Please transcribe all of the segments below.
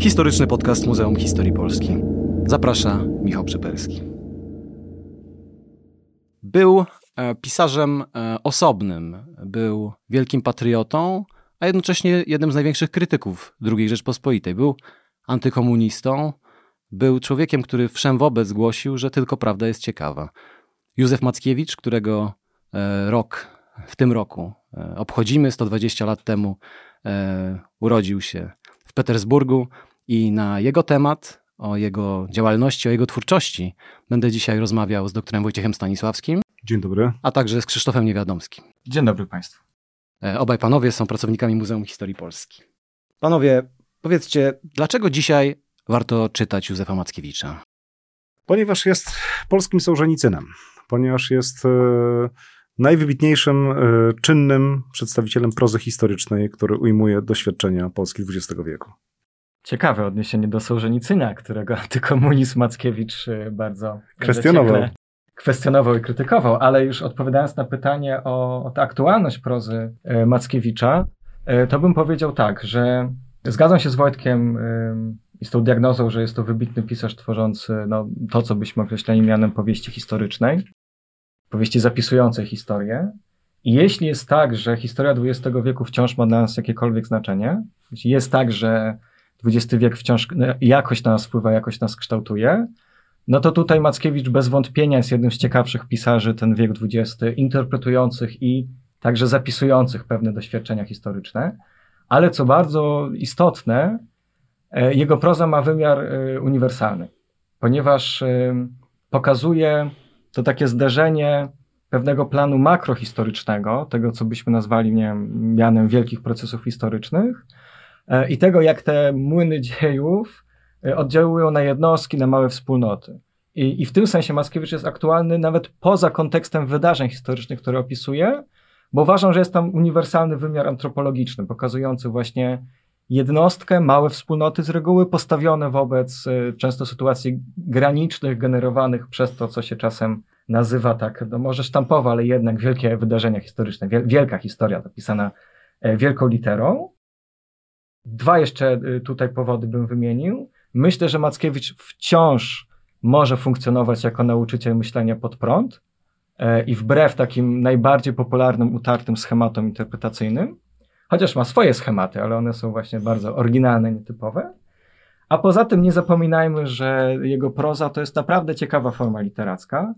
Historyczny podcast Muzeum Historii Polski. Zaprasza Michał Przyperski. Był e, pisarzem e, osobnym, był wielkim patriotą, a jednocześnie jednym z największych krytyków II Rzeczpospolitej. Był antykomunistą, był człowiekiem, który wszem wobec głosił, że tylko prawda jest ciekawa. Józef Mackiewicz, którego e, rok, w tym roku obchodzimy, 120 lat temu urodził się w Petersburgu i na jego temat, o jego działalności, o jego twórczości będę dzisiaj rozmawiał z doktorem Wojciechem Stanisławskim. Dzień dobry. A także z Krzysztofem Niewiadomskim. Dzień dobry Państwu. E, obaj panowie są pracownikami Muzeum Historii Polski. Panowie, powiedzcie, dlaczego dzisiaj warto czytać Józefa Mackiewicza? Ponieważ jest polskim Sołżenicynem, ponieważ jest e, najwybitniejszym, e, czynnym przedstawicielem prozy historycznej, który ujmuje doświadczenia Polski XX wieku. Ciekawe odniesienie do Sołżenicyna, którego antykomunizm Mackiewicz y, bardzo kwestionował. kwestionował i krytykował, ale już odpowiadając na pytanie o, o aktualność prozy y, Mackiewicza, y, to bym powiedział tak, że zgadzam się z Wojtkiem i z tą diagnozą, że jest to wybitny pisarz tworzący no, to, co byśmy określali mianem powieści historycznej, powieści zapisującej historię. I jeśli jest tak, że historia XX wieku wciąż ma dla nas jakiekolwiek znaczenie, jeśli jest tak, że XX wiek wciąż no, jakoś na nas wpływa, jakoś nas kształtuje, no to tutaj Mackiewicz bez wątpienia jest jednym z ciekawszych pisarzy ten wiek XX, interpretujących i także zapisujących pewne doświadczenia historyczne. Ale co bardzo istotne, e, jego proza ma wymiar e, uniwersalny, ponieważ e, pokazuje to takie zderzenie pewnego planu makrohistorycznego, tego co byśmy nazwali nie wiem, mianem wielkich procesów historycznych, i tego, jak te młyny dziejów e, oddziałują na jednostki, na małe wspólnoty. I, I w tym sensie Mackiewicz jest aktualny nawet poza kontekstem wydarzeń historycznych, które opisuje, bo uważam, że jest tam uniwersalny wymiar antropologiczny, pokazujący właśnie jednostkę, małe wspólnoty z reguły postawione wobec e, często sytuacji granicznych, generowanych przez to, co się czasem nazywa tak, no może sztampowo, ale jednak wielkie wydarzenia historyczne, wielka historia napisana wielką literą. Dwa jeszcze y, tutaj powody bym wymienił. Myślę, że Mackiewicz wciąż może funkcjonować jako nauczyciel myślenia pod prąd e, i wbrew takim najbardziej popularnym, utartym schematom interpretacyjnym, chociaż ma swoje schematy, ale one są właśnie bardzo oryginalne, nietypowe. A poza tym nie zapominajmy, że jego proza to jest naprawdę ciekawa forma literacka.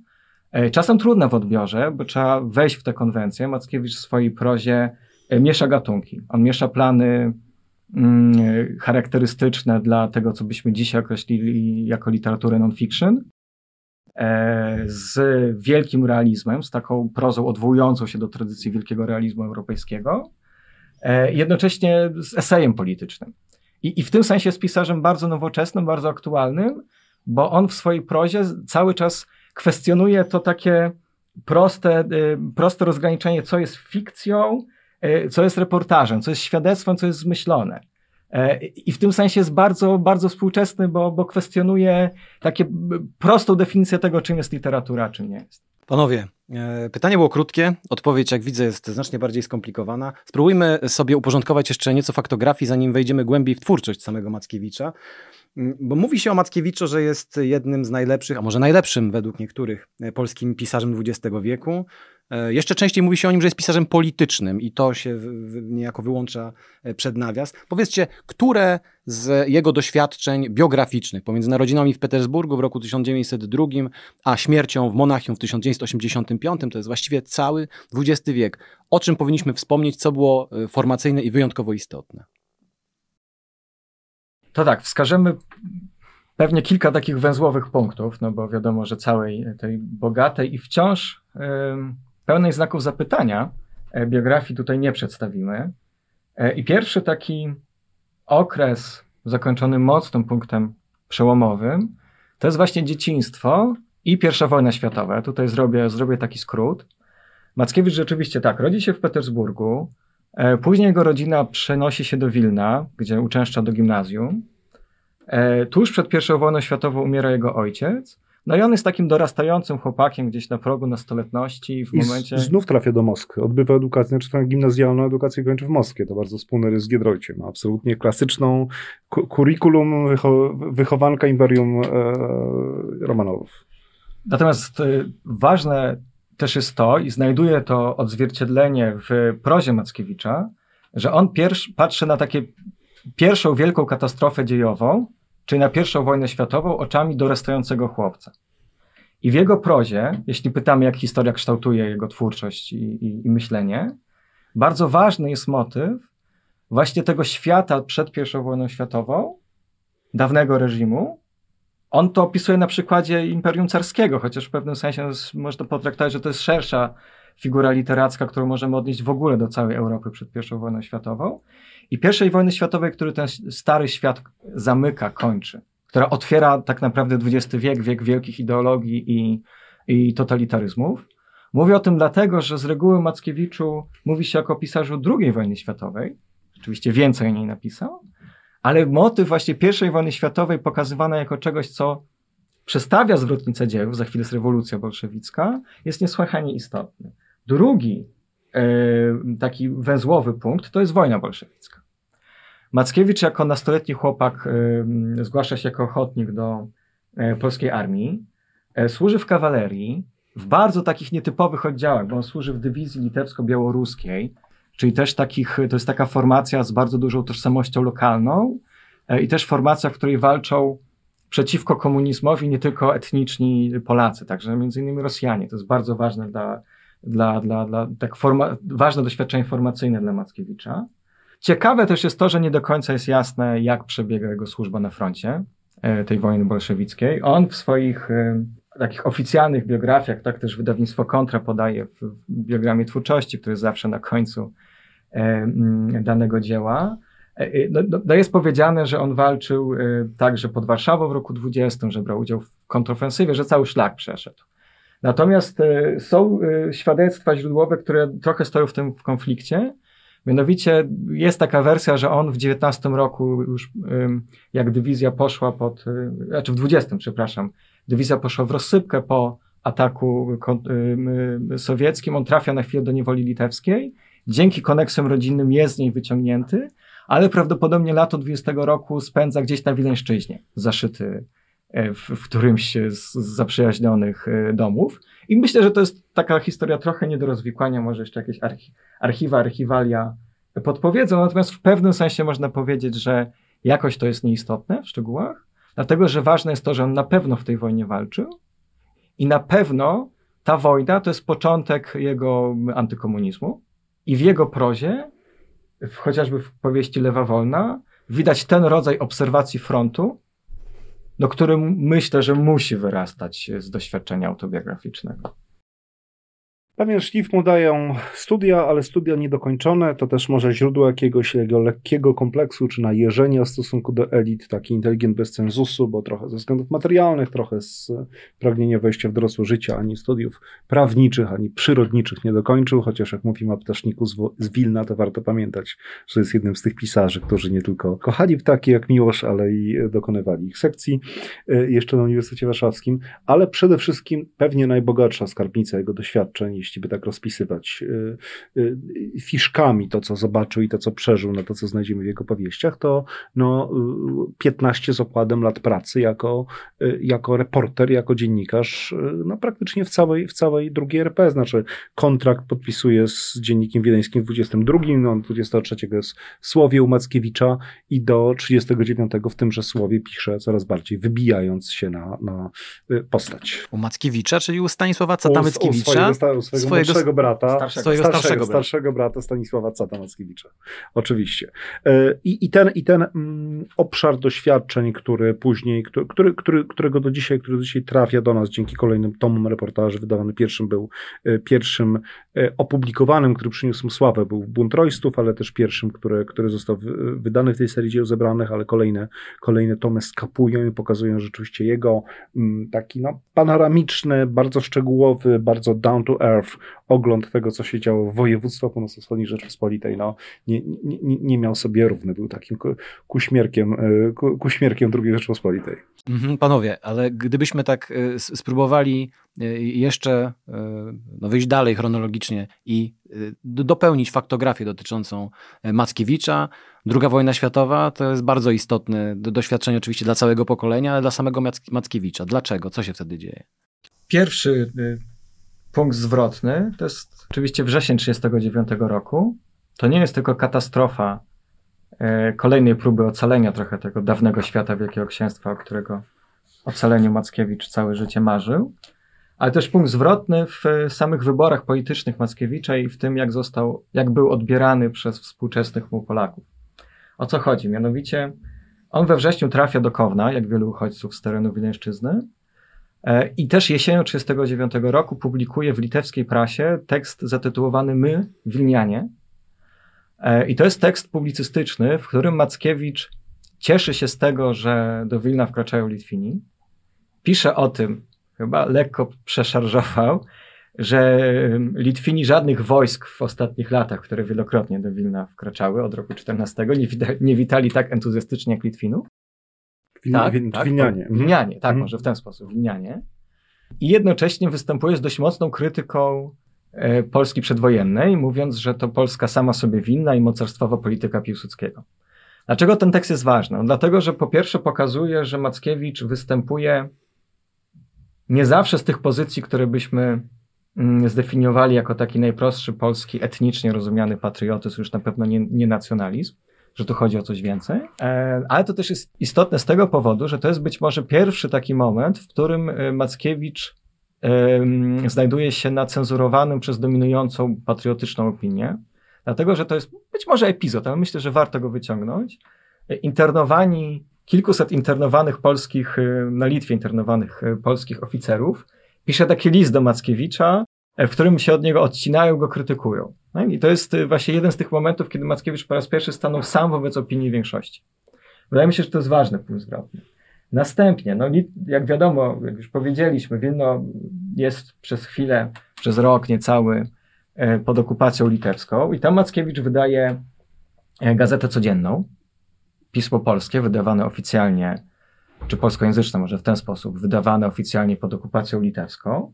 E, czasem trudna w odbiorze, bo trzeba wejść w tę konwencję. Mackiewicz w swojej prozie e, miesza gatunki. On miesza plany charakterystyczne dla tego, co byśmy dzisiaj określili jako literaturę non-fiction, e, z wielkim realizmem, z taką prozą odwołującą się do tradycji wielkiego realizmu europejskiego, e, jednocześnie z esejem politycznym. I, I w tym sensie jest pisarzem bardzo nowoczesnym, bardzo aktualnym, bo on w swojej prozie cały czas kwestionuje to takie proste, e, proste rozgraniczenie, co jest fikcją, co jest reportażem, co jest świadectwem, co jest zmyślone. E, I w tym sensie jest bardzo, bardzo współczesny, bo, bo kwestionuje takie prostą definicję tego, czym jest literatura, czym nie jest. Panowie, e, pytanie było krótkie, odpowiedź, jak widzę, jest znacznie bardziej skomplikowana. Spróbujmy sobie uporządkować jeszcze nieco faktografii, zanim wejdziemy głębiej w twórczość samego Mackiewicza. Bo mówi się o Mackiewiczu, że jest jednym z najlepszych, a może najlepszym według niektórych, polskim pisarzem XX wieku. E, jeszcze częściej mówi się o nim, że jest pisarzem politycznym i to się niejako wyłącza e, przed nawias. Powiedzcie, które z jego doświadczeń biograficznych pomiędzy narodzinami w Petersburgu w roku 1902 a śmiercią w Monachium w 1985, to jest właściwie cały XX wiek, o czym powinniśmy wspomnieć, co było e, formacyjne i wyjątkowo istotne? To tak, wskażemy pewnie kilka takich węzłowych punktów, no bo wiadomo, że całej tej bogatej i wciąż pełnej znaków zapytania e, biografii tutaj nie przedstawimy. E, I pierwszy taki okres zakończony mocnym punktem przełomowym to jest właśnie dzieciństwo i pierwsza wojna światowa. Tutaj zrobię, zrobię taki skrót. Mackiewicz rzeczywiście tak, rodzi się w Petersburgu, później jego rodzina przenosi się do Wilna, gdzie uczęszcza do gimnazjum. Tuż przed pierwszą wojną światową umiera jego ojciec, No i on jest takim dorastającym chłopakiem gdzieś na progu nastoletności w I momencie... znów trafia do Moskwy. Odbywa edukację, znaczy tę gimnazjalną edukację kończy w Moskwie. To bardzo wspólny rys z Giedroyciem. Ma absolutnie klasyczną ku- kurikulum wycho wychowanka Imperium e, Romanowów. Natomiast y, ważne też jest to, i znajduje to odzwierciedlenie w prozie Mackiewicza, że on pierwsz, patrzy na takie pierwszą wielką katastrofę dziejową, czyli na pierwszą wojnę światową, oczami dorastającego chłopca. I w jego prozie, jeśli pytamy, jak historia kształtuje jego twórczość i, i, i myślenie, bardzo ważny jest motyw właśnie tego świata przed pierwszą wojną światową, dawnego reżimu, on to opisuje na przykładzie Imperium Carskiego, chociaż w pewnym sensie można potraktować, że to jest szersza figura literacka, którą możemy odnieść w ogóle do całej Europy przed I wojną światową. I pierwszej wojny światowej, który ten stary świat zamyka, kończy, która otwiera tak naprawdę XX wiek, wiek wielkich ideologii i, i totalitaryzmów. Mówię o tym dlatego, że z reguły Mackiewiczu mówi się jako pisarzu II wojny światowej. Oczywiście więcej o niej napisał, ale motyw właśnie I wojny światowej pokazywany jako czegoś, co przestawia zwrotnicę dziejów, za chwilę jest rewolucja bolszewicka, jest niesłychanie istotny. Drugi e, taki węzłowy punkt to jest wojna bolszewicka. Mackiewicz jako nastoletni chłopak e, zgłasza się jako ochotnik do e, polskiej armii, e, służy w kawalerii, w bardzo takich nietypowych oddziałach, bo on służy w dywizji litewsko-białoruskiej, czyli też takich, to jest taka formacja z bardzo dużą tożsamością lokalną e, i też formacja, w której walczą przeciwko komunizmowi nie tylko etniczni Polacy, także między innymi Rosjanie. To jest bardzo ważne dla, dla, dla, dla tak forma, ważne doświadczenie formacyjne dla Mackiewicza. Ciekawe też jest to, że nie do końca jest jasne, jak przebiega jego służba na froncie e, tej wojny bolszewickiej. On w swoich e, takich oficjalnych biografiach, tak też wydawnictwo Kontra podaje w, biogramie twórczości, który jest zawsze na końcu danego dzieła. E, e, no, no, no jest powiedziane, że on walczył e, także pod Warszawą w roku 20, że brał udział w kontrofensywie, że cały szlak przeszedł. Natomiast e, są e, świadectwa źródłowe, które trochę stoją w tym konflikcie. Mianowicie jest taka wersja, że on w 19 roku już jak dywizja poszła pod, znaczy w 20, przepraszam, dywizja poszła w rozsypkę po ataku sowieckim, on trafia na chwilę do niewoli litewskiej, dzięki koneksjom rodzinnym jest z niej wyciągnięty, ale prawdopodobnie lato 20 roku spędza gdzieś na Wileńszczyźnie, zaszyty e, w, w którymś z zaprzyjaźnionych e, domów. I myślę, że to jest taka historia trochę nie do rozwikłania, może jeszcze jakieś archi archiwa, archiwalia podpowiedzą, natomiast w pewnym sensie można powiedzieć, że jakoś to jest nieistotne w szczegółach, dlatego że ważne jest to, że on na pewno w tej wojnie walczył i na pewno ta wojna to jest początek jego antykomunizmu i w jego prozie, w, chociażby w powieści Lewa Wolna, widać ten rodzaj obserwacji frontu, do którym myślę, że musi wyrastać z doświadczenia autobiograficznego. Pewien szlif mu dają studia, ale studia niedokończone. To też może źródło jakiegoś jego lekkiego kompleksu czy najeżenia w stosunku do elit, taki inteligent bez cenzusu, bo trochę ze względów materialnych, trochę z pragnienia wejścia w dorosłe życie, ani studiów prawniczych, ani przyrodniczych nie dokończył, chociaż jak mówimy o ptaszniku z Wilna, to warto pamiętać, że jest jednym z tych pisarzy, którzy nie tylko kochali ptaki jak Miłosz, ale i dokonywali ich sekcji e, jeszcze na Uniwersytecie Warszawskim, ale przede wszystkim pewnie najbogatsza skarbnica jego doświadczeń, jeśli by tak rozpisywać y, y, fiszkami to, co zobaczył i to, co przeżył, no to, co znajdziemy w jego powieściach, to no, y, 15 z okładem lat pracy jako, y, jako reporter, jako dziennikarz, y, no praktycznie w całej, w całej drugiej RP, znaczy kontrakt podpisuje z dziennikiem wiedeńskim w 22, no 23 jest Słowie u Mackiewicza i do 39 w tymże Słowie pisze coraz bardziej, wybijając się na, na y, postać. U Mackiewicza, czyli u Stanisława U- Cata u Mickiewicza. swojego, u swojego, swojego młodszego brata, starszego. Starszego, starszego brata. starszego brata Stanisława Cata Mackiewicza. Oczywiście. E, I, i ten, i ten mm, obszar doświadczeń, który później, który, który, którego do dzisiaj, który do dzisiaj trafia do nas dzięki kolejnym tomom reportaży, wydawany pierwszym był e, pierwszym opublikowanym, który przyniósł mu sławę, był Bunt Roystów, ale też pierwszym, który, który został wy- wydany w tej serii dzieł zebranych, ale kolejne, kolejne tomy skapują i pokazują rzeczywiście jego mm, taki no, panoramiczny, bardzo szczegółowy, bardzo down to earth ogląd tego, co się działo w województwach północno-wschodniej Rzeczpospolitej, no, nie, nie, nie miał sobie równy, był takim kuśmierkiem, e, kuśmierkiem II Rzeczpospolitej. Mhm, panowie, ale gdybyśmy tak e, spróbowali e, jeszcze no, wyjść dalej chronologicznie i dopełnić faktografię dotyczącą Mackiewicza, Druga wojna światowa to jest bardzo istotne doświadczenie oczywiście dla całego pokolenia, ale dla samego Mackiewicza. Dlaczego? Co się wtedy dzieje? Pierwszy y, punkt zwrotny to jest oczywiście wrzesień 1939 roku. To nie jest tylko katastrofa y, kolejnej próby ocalenia trochę tego dawnego świata Wielkiego Księstwa, o którego ocaleniu Mackiewicz całe życie marzył, ale też punkt zwrotny w samych wyborach politycznych Mackiewicza i w tym, jak został, jak był odbierany przez współczesnych mu Polaków. O co chodzi? Mianowicie on we wrześniu trafia do Kowna, jak wielu uchodźców z terenu Wileńszczyzny, e, i też jesienią 1939 roku publikuje w litewskiej prasie tekst zatytułowany My, Wilnianie. E, I to jest tekst publicystyczny, w którym Mackiewicz cieszy się z tego, że do Wilna wkraczają Litwini. Pisze o tym, chyba lekko przeszarżował, że Litwini żadnych wojsk w ostatnich latach, które wielokrotnie do Wilna wkraczały od roku 14, nie, wita, nie witali tak entuzjastycznie jak Litwinów. Win, tak, win, tak, Wilnianie. Wilnianie, tak, mhm. może w ten sposób, Wilnianie. I jednocześnie występuje z dość mocną krytyką e, Polski przedwojennej, mówiąc, że to Polska sama sobie winna i mocarstwowa polityka Piłsudskiego. Dlaczego ten tekst jest ważny? No, dlatego, że po pierwsze pokazuje, że Mackiewicz występuje nie zawsze z tych pozycji, które byśmy Mm, zdefiniowali jako taki najprostszy polski, etnicznie rozumiany patriotyzm, już na pewno nie, nie nacjonalizm, że tu chodzi o coś więcej. E, ale to też jest istotne z tego powodu, że to jest być może pierwszy taki moment, w którym e, Mackiewicz znajduje się na cenzurowanym przez dominującą patriotyczną opinię, dlatego że to jest być może epizod, ale myślę, że warto go wyciągnąć. E, internowani, kilkuset internowanych polskich, na Litwie internowanych polskich oficerów, pisze taki list do Mackiewicza, e, w którym się od niego odcinają, go krytykują. No I to jest e, właśnie jeden z tych momentów, kiedy Mackiewicz po raz pierwszy stanął sam wobec opinii większości. Wydaje mi się, że to jest ważny punkt zwrotny. Następnie, no jak wiadomo, jak już powiedzieliśmy, Wilno jest przez chwilę, przez rok niecały e, pod okupacją litewską i tam Mackiewicz wydaje gazetę codzienną, Pismo Polskie, wydawane oficjalnie czy polskojęzyczne może w ten sposób, wydawane oficjalnie pod okupacją litewską,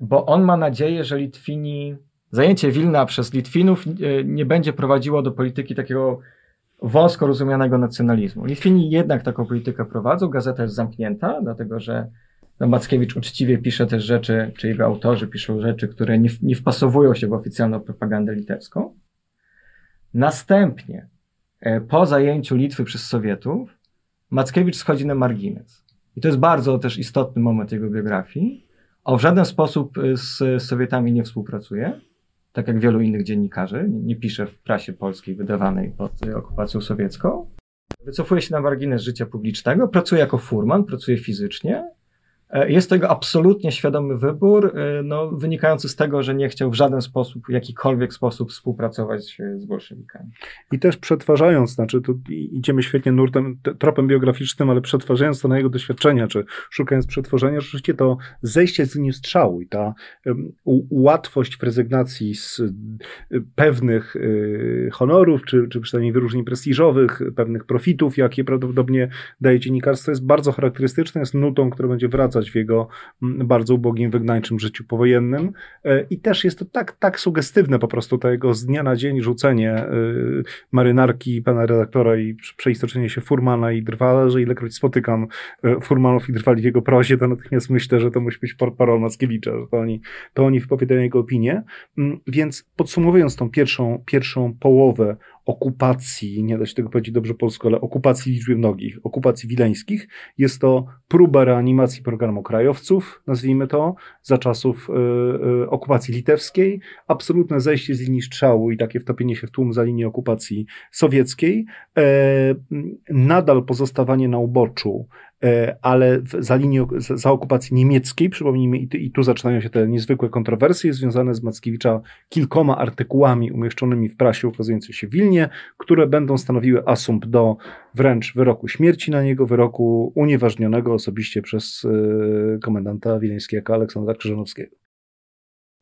bo on ma nadzieję, że Litwini, zajęcie Wilna przez Litwinów e, nie będzie prowadziło do polityki takiego wąsko rozumianego nacjonalizmu. Litwini jednak taką politykę prowadzą, gazeta jest zamknięta, dlatego że no Mackiewicz uczciwie pisze też rzeczy, czy jego autorzy piszą rzeczy, które nie, nie wpasowują się w oficjalną propagandę litewską. Następnie, po zajęciu Litwy przez Sowietów, Mackiewicz schodzi na margines. I to jest bardzo też istotny moment jego biografii. On w żaden sposób y, z Sowietami nie współpracuje, tak jak wielu innych dziennikarzy. Nie pisze w prasie polskiej wydawanej pod okupacją sowiecką. Wycofuje się na margines życia publicznego, pracuje jako furman, pracuje fizycznie, E, jest tego absolutnie świadomy wybór, e, no, wynikający z tego, że nie chciał w żaden sposób, w jakikolwiek sposób współpracować z bolszewikami. I też przetwarzając, znaczy tu idziemy świetnie nurtem, tropem biograficznym, ale przetwarzając to na jego doświadczenia, czy szukając przetworzenia, rzeczywiście to zejście z linii strzału i ta um, łatwość w rezygnacji z pewnych y, honorów, czy, czy przynajmniej wyróżnień prestiżowych, pewnych profitów, jakie prawdopodobnie daje dziennikarstwo, jest bardzo charakterystyczne, jest nutą, która będzie wracać w jego mm, bardzo ubogim, wygnańczym życiu powojennym. E, I też jest to tak, tak sugestywne po prostu, to jego z dnia na dzień rzucenie e, marynarki pana redaktora i przeistoczenie się Furmana i Drwala, że ilekroć spotykam e, Furmanów i Drwali w jego prozie, to natychmiast myślę, że to musi być parol Mackiewicza, że to oni, to oni wypowiadają jego opinię. Mm, więc podsumowując tą pierwszą, pierwszą połowę okupacji, nie da się tego powiedzieć dobrze polsko, ale okupacji liczby mnogich, okupacji wileńskich. Jest to próba reanimacji programu krajowców, nazwijmy to, za czasów y, y, okupacji litewskiej, absolutne zejście z linii strzału i takie wtopienie się w tłum za linię okupacji sowieckiej, e, nadal pozostawanie na uboczu ale za linią, za okupacji niemieckiej, przypomnijmy, i, tu zaczynają się te niezwykłe kontrowersje związane z Mackiewicza kilkoma artykułami umieszczonymi w prasie ukazującej się w Wilnie, które będą stanowiły asumpt do wręcz wyroku śmierci na niego, wyroku unieważnionego osobiście przez e, komendanta wileńskiego Aleksandra Krzyżanowskiego.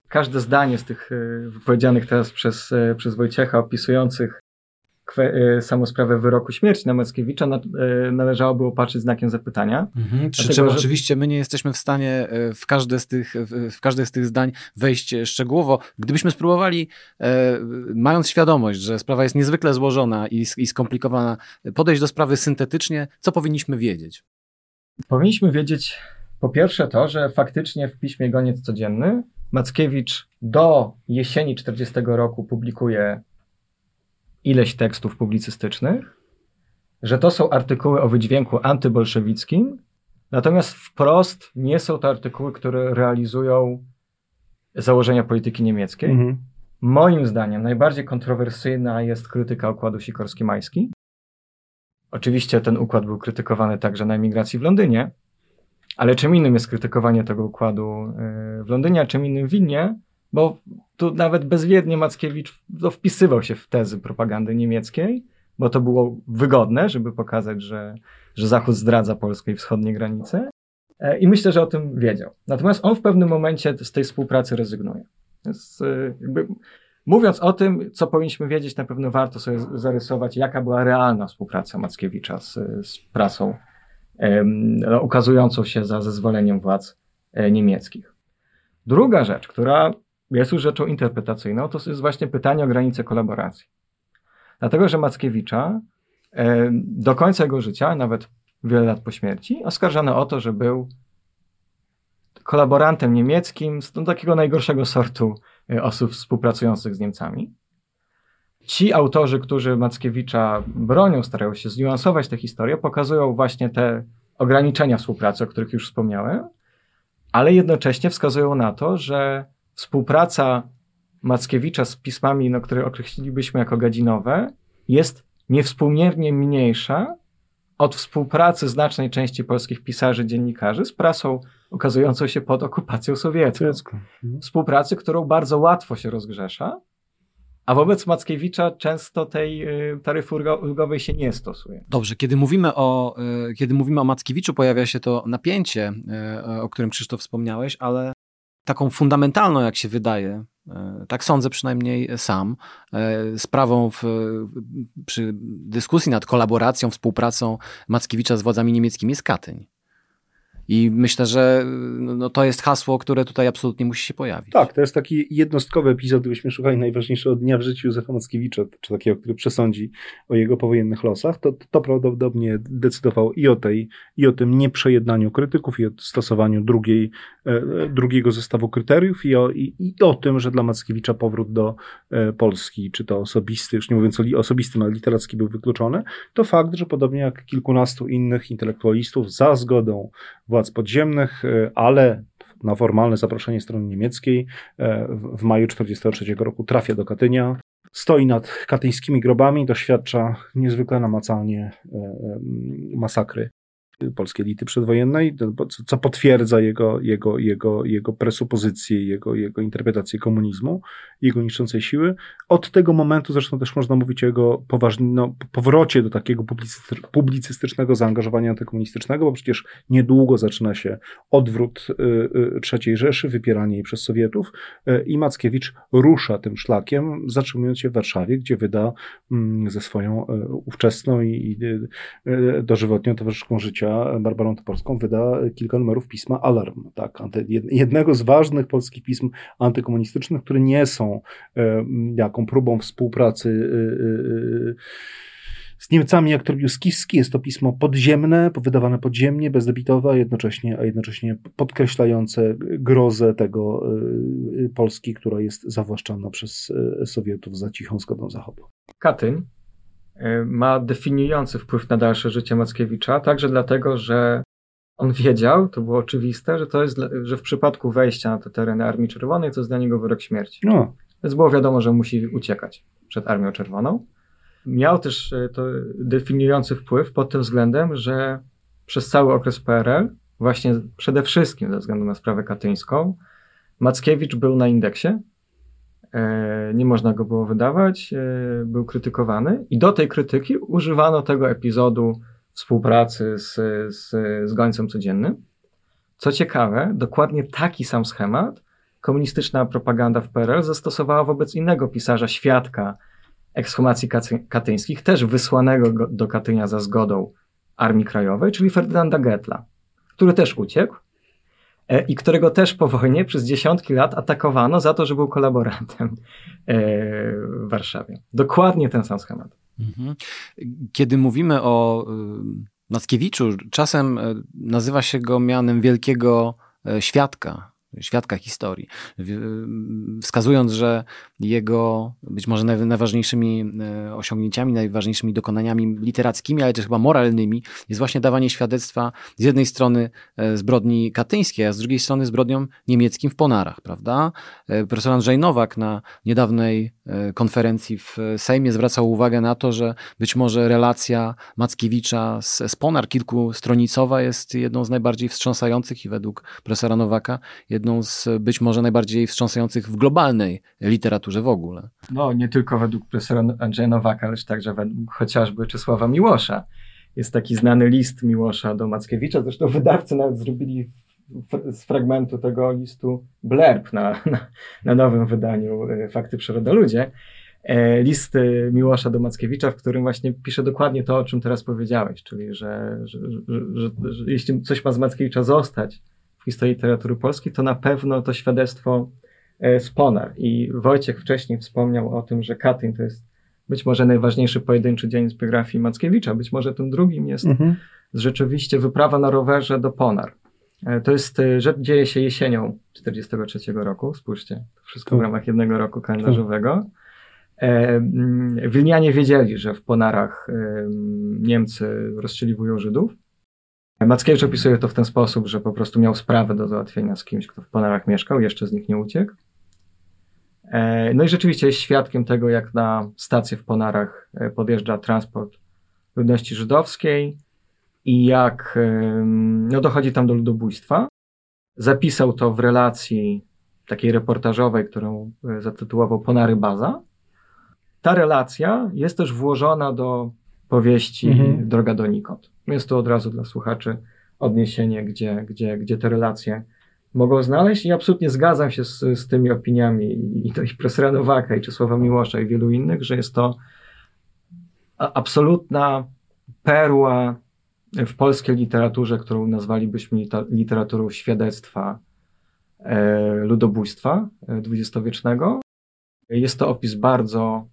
każde zdanie z tych e, wypowiedzianych teraz przez, e, przez Wojciecha opisujących samą sprawę wyroku śmierci na Mackiewicza na, należałoby opatrzyć znakiem zapytania. Mhm, przy czym że... oczywiście my nie jesteśmy w stanie w każde, z tych, w każde z tych zdań wejść szczegółowo. Gdybyśmy spróbowali, mając świadomość, że sprawa jest niezwykle złożona i, i skomplikowana, podejść do sprawy syntetycznie, co powinniśmy wiedzieć? Powinniśmy wiedzieć po pierwsze to, że faktycznie w piśmie Goniec Codzienny Mackiewicz do jesieni 40 roku publikuje ileś tekstów publicystycznych, że to są artykuły o wydźwięku antybolszewickim, natomiast wprost nie są to artykuły, które realizują założenia polityki niemieckiej. Mhm. Moim zdaniem najbardziej kontrowersyjna jest krytyka układu Sikorski-Majski. Oczywiście ten układ był krytykowany także na emigracji w Londynie, ale czym innym jest krytykowanie tego układu e, w Londynie, a czym innym w Wilnie, bo tu nawet bezwiednie Mackiewicz to wpisywał się w tezy propagandy niemieckiej, bo to było wygodne, żeby pokazać, że, że Zachód zdradza polskie i wschodnie granice. E, I myślę, że o tym wiedział. Natomiast on w pewnym momencie z tej współpracy rezygnuje. E, jakby, mówiąc o tym, co powinniśmy wiedzieć, na pewno warto sobie zarysować, jaka była realna współpraca Mackiewicza z, z prasą no, ukazującą się za zezwoleniem władz e, niemieckich. Druga rzecz, która jest już rzeczą interpretacyjną, to jest właśnie pytanie o granice kolaboracji. Dlatego, że Mackiewicza do końca jego życia, nawet wiele lat po śmierci, oskarżano o to, że był kolaborantem niemieckim z takiego najgorszego sortu e, osób współpracujących z Niemcami. Ci autorzy, którzy Mackiewicza bronią, starają się zniuansować tę historię, pokazują właśnie te ograniczenia współpracy, o których już wspomniałem, ale jednocześnie wskazują na to, że współpraca Mackiewicza z pismami, no, które określilibyśmy jako gadzinowe, jest niewspółmiernie mniejsza od współpracy znacznej części polskich pisarzy, dziennikarzy z prasą okazującą się pod okupacją sowiecką. Współpracy, którą bardzo łatwo się rozgrzesza, a wobec Mackiewicza często tej y, taryfy ulgowej się nie stosuje. Dobrze, kiedy mówimy o, y, kiedy mówimy o Mackiewiczu, pojawia się to napięcie, y, o którym Krzysztof wspomniałeś, ale taką fundamentalną, jak się wydaje, tak sądzę przynajmniej sam, sprawą w, przy dyskusji nad kolaboracją, współpracą Mackiewicza z władzami niemieckimi jest Katyń. I myślę, że no, to jest hasło, które tutaj absolutnie musi się pojawić. Tak, to jest taki jednostkowy epizod, gdybyśmy szukali najważniejszego dnia w życiu Józefa Mackiewicza, czy takiego, który przesądzi o jego powojennych losach, to, to prawdopodobnie decydował i o, tej, i o tym nieprzejednaniu krytyków, i o stosowaniu drugiej, e, drugiego zestawu kryteriów, i o, i, i o tym, że dla Mackiewicza powrót do e, Polski, czy to osobisty, już nie mówiąc o osobistym, ale literacki był wykluczony, to fakt, że podobnie jak kilkunastu innych intelektualistów za zgodą władz podziemnych, e, ale na formalne zaproszenie strony niemieckiej e, w maju 1943 roku trafia do Katynia. Stoi nad katyńskimi grobami, doświadcza niezwykle namacalnie e, masakry polskiej elity przedwojennej, co potwierdza jego, jego, jego, jego presupozycję, jego, jego interpretację komunizmu, jego niszczącej siły. Od tego momentu zresztą też można mówić o jego poważnym no, powrocie do takiego publicystycznego zaangażowania antykomunistycznego, bo przecież niedługo zaczyna się odwrót y, y, III Rzeszy, wypieranie jej przez Sowietów y, i Mackiewicz rusza tym szlakiem, zatrzymując się w Warszawie, gdzie wyda mm, ze swoją ówczesną i dożywotnią towarzyszką życia Barbarą Toporską wyda kilka numerów pisma Alarm, tak, jednego z ważnych polskich pism antykomunistycznych, które nie są e, jaką próbą współpracy e, e, z Niemcami, jak to robił. Jest to pismo podziemne, wydawane podziemnie, bezdebitowe, a jednocześnie, a jednocześnie podkreślające grozę tego Polski, która jest zawłaszczana przez Sowietów za cichą zgodą Zachodu. Katyń Y, ma definiujący wpływ na dalsze życie Mackiewicza, także dlatego, że on wiedział, to było oczywiste, że to jest, że w przypadku wejścia na te tereny Armii Czerwonej to jest dla niego wyrok śmierci. No. Więc było wiadomo, że musi uciekać przed Armią Czerwoną. Miał też y, to definiujący wpływ pod tym względem, że przez cały okres PRL, właśnie przede wszystkim ze względu na sprawę katyńską, Mackiewicz był na indeksie nie można go było wydawać, e, był krytykowany i do tej krytyki używano tego epizodu współpracy z, z, z gońcem codziennym. Co ciekawe, dokładnie taki sam schemat komunistyczna propaganda w PRL zastosowała wobec innego pisarza, świadka ekshumacji katyńskich, też wysłanego do Katynia za zgodą Armii Krajowej, czyli Ferdynanda Getla, który też uciekł e, i którego też po wojnie przez dziesiątki lat atakowano za to, że był kolaborantem e, w Warszawie. Dokładnie ten sam schemat. Mhm. Kiedy mówimy o y, Mackiewiczu, czasem e, nazywa się go mianem wielkiego świadka, świadka historii, wskazując, że jego być może najważniejszymi e, osiągnięciami, najważniejszymi dokonaniami literackimi, ale też chyba moralnymi jest właśnie dawanie świadectwa z jednej strony e, zbrodni katyńskiej, a z drugiej strony zbrodniom niemieckim w Ponarach, prawda? E, profesor Andrzej Nowak na niedawnej konferencji w Sejmie zwracał uwagę na to, że być może relacja Mackiewicza z, z Ponar kilkustronicowa jest jedną z najbardziej wstrząsających i według profesora Nowaka jedną z być może najbardziej wstrząsających w globalnej literaturze w ogóle. No, nie tylko według profesora Andrzeja Nowaka, lecz także według chociażby Czesława Miłosza. Jest taki znany list Miłosza do Mackiewicza, zresztą wydawcy nawet zrobili z fragmentu tego listu blerb na, na, na nowym wydaniu e, Fakty Przyroda-Ludzie. E, list Miłosza do Mackiewicza, w którym właśnie pisze dokładnie to, o czym teraz powiedziałeś, czyli że, że, że, że jeśli coś ma z Mackiewicza zostać, w historii literatury polskiej, to na pewno to świadectwo e, z Ponar. I Wojciech wcześniej wspomniał o tym, że Katyń to jest być może najważniejszy pojedynczy dzień z biografii Mackiewicza, być może tym drugim jest mhm. rzeczywiście wyprawa na rowerze do Ponar. E, to jest, e, że dzieje się jesienią 1943 roku, spójrzcie, to wszystko w tak. ramach jednego roku kalendarzowego. Mm, Wilnianie wiedzieli, że w Ponarach Niemcy rozstrzeliwują Żydów Mackiewicz opisuje to w ten sposób, że po prostu miał sprawę do załatwienia z kimś, kto w Ponarach mieszkał, jeszcze z nich nie uciekł. E, no i rzeczywiście jest świadkiem tego, jak na stację w Ponarach e, podjeżdża transport ludności żydowskiej i jak no, dochodzi tam do ludobójstwa. Zapisał to w relacji takiej reportażowej, którą e, zatytułował Ponary Baza. Ta relacja jest też włożona do powieści mhm. Droga donikąd. Jest to od razu dla słuchaczy odniesienie, gdzie, gdzie, gdzie te relacje mogą znaleźć i absolutnie zgadzam się z, z tymi opiniami i to i profesora Nowaka, i Czesława Miłosza i wielu innych, że jest to absolutna perła w polskiej literaturze, którą nazwalibyśmy literaturą świadectwa e, ludobójstwa e, dwudziestowiecznego. Jest to opis bardzo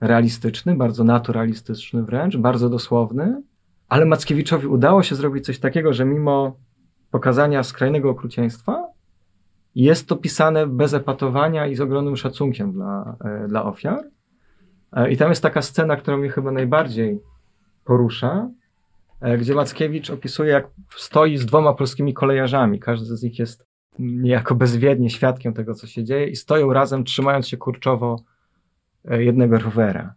realistyczny, bardzo naturalistyczny wręcz, bardzo dosłowny, ale Mackiewiczowi udało się zrobić coś takiego, że mimo pokazania skrajnego okrucieństwa, jest to pisane bez epatowania i z ogromnym szacunkiem dla, e, dla ofiar. E, I tam jest taka scena, która mnie chyba najbardziej porusza, e, gdzie Mackiewicz opisuje, jak stoi z dwoma polskimi kolejarzami. Każdy z nich jest niejako bezwiednie świadkiem tego, co się dzieje, i stoją razem, trzymając się kurczowo jednego rowera.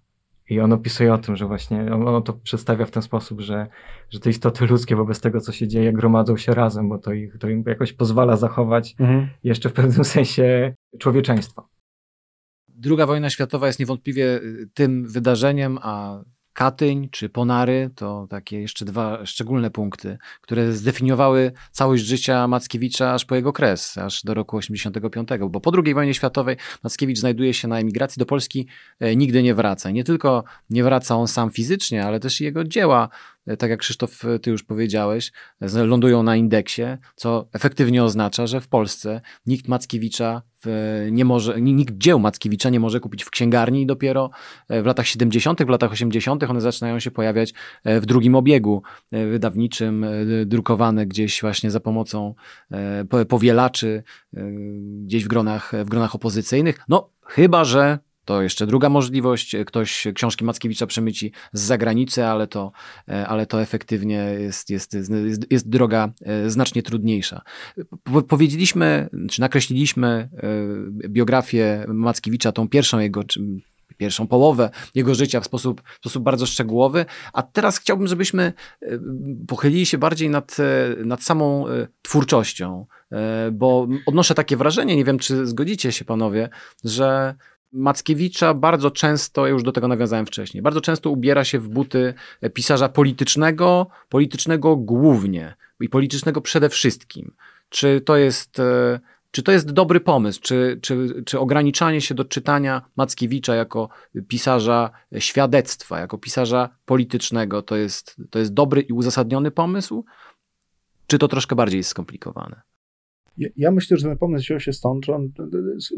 I on opisuje o tym, że właśnie on, to przedstawia w ten sposób, że, że te istoty ludzkie wobec tego, co się dzieje, gromadzą się razem, bo to, ich, to im jakoś pozwala zachować mhm. jeszcze w pewnym sensie człowieczeństwo. Druga wojna światowa jest niewątpliwie tym wydarzeniem, a Katyń czy Ponary to takie jeszcze dwa szczególne punkty, które zdefiniowały całość życia Mackiewicza aż po jego kres, aż do roku 85, bo po II wojnie światowej Mackiewicz znajduje się na emigracji do Polski, e, nigdy nie wraca. Nie tylko nie wraca on sam fizycznie, ale też jego dzieła E, tak jak Krzysztof, e, ty już powiedziałeś, lądują na indeksie, co efektywnie oznacza, że w Polsce nikt Mackiewicza w, nie może, nikt dzieł Mackiewicza nie może kupić w księgarni i dopiero e, w latach 70., w latach 80. one zaczynają się pojawiać w drugim obiegu wydawniczym, drukowane gdzieś właśnie za pomocą powielaczy, gdzieś w gronach, w gronach opozycyjnych. No, chyba że to jeszcze druga możliwość. Ktoś książki Mackiewicza przemyci z zagranicy, ale to, e, ale to efektywnie jest, jest, jest, jest droga e, znacznie trudniejsza. Powiedzieliśmy, czy nakreśliliśmy e, biografię Mackiewicza, tą pierwszą jego, pierwszą połowę jego życia w sposób, w sposób bardzo szczegółowy. A teraz chciałbym, żebyśmy pochylili się bardziej nad, nad samą twórczością, bo odnoszę takie wrażenie, nie wiem, czy zgodzicie się panowie, że Mackiewicza bardzo często, ja już do tego nawiązałem wcześniej, bardzo często ubiera się w buty pisarza politycznego, politycznego głównie i politycznego przede wszystkim. Czy to jest e, Czy to jest dobry pomysł? Czy, czy, czy ograniczanie się do czytania Mackiewicza jako pisarza świadectwa, jako pisarza politycznego, to jest, to jest dobry i uzasadniony pomysł? Czy to troszkę bardziej jest skomplikowane? Ja myślę, że ten pomysł wziął się stąd, że on,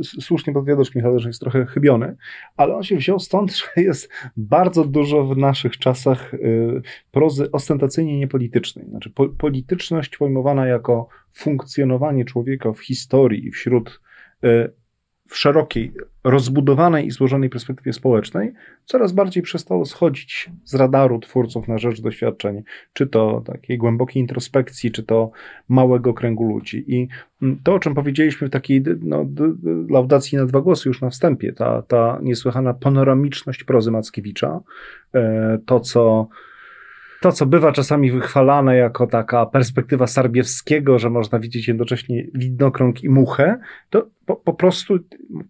słusznie podwiadasz Michał, że jest trochę chybiony, ale on się wziął stąd, że jest bardzo dużo w naszych czasach y, prozy ostentacyjnie niepolitycznej. Znaczy po, polityczność pojmowana jako funkcjonowanie człowieka w historii wśród y, w szerokiej, rozbudowanej i złożonej perspektywie społecznej coraz bardziej przestało schodzić z radaru twórców na rzecz doświadczeń, czy to takiej głębokiej introspekcji, czy to małego kręgu ludzi. I mm, to, o czym powiedzieliśmy w takiej no, laudacji na dwa głosy już na wstępie, ta, ta niesłychana panoramiczność prozy Mackiewicza, e, to, co to, co bywa czasami wychwalane jako taka perspektywa Sarbiewskiego, że można widzieć jednocześnie widnokrąg i muchę, to po, po, prostu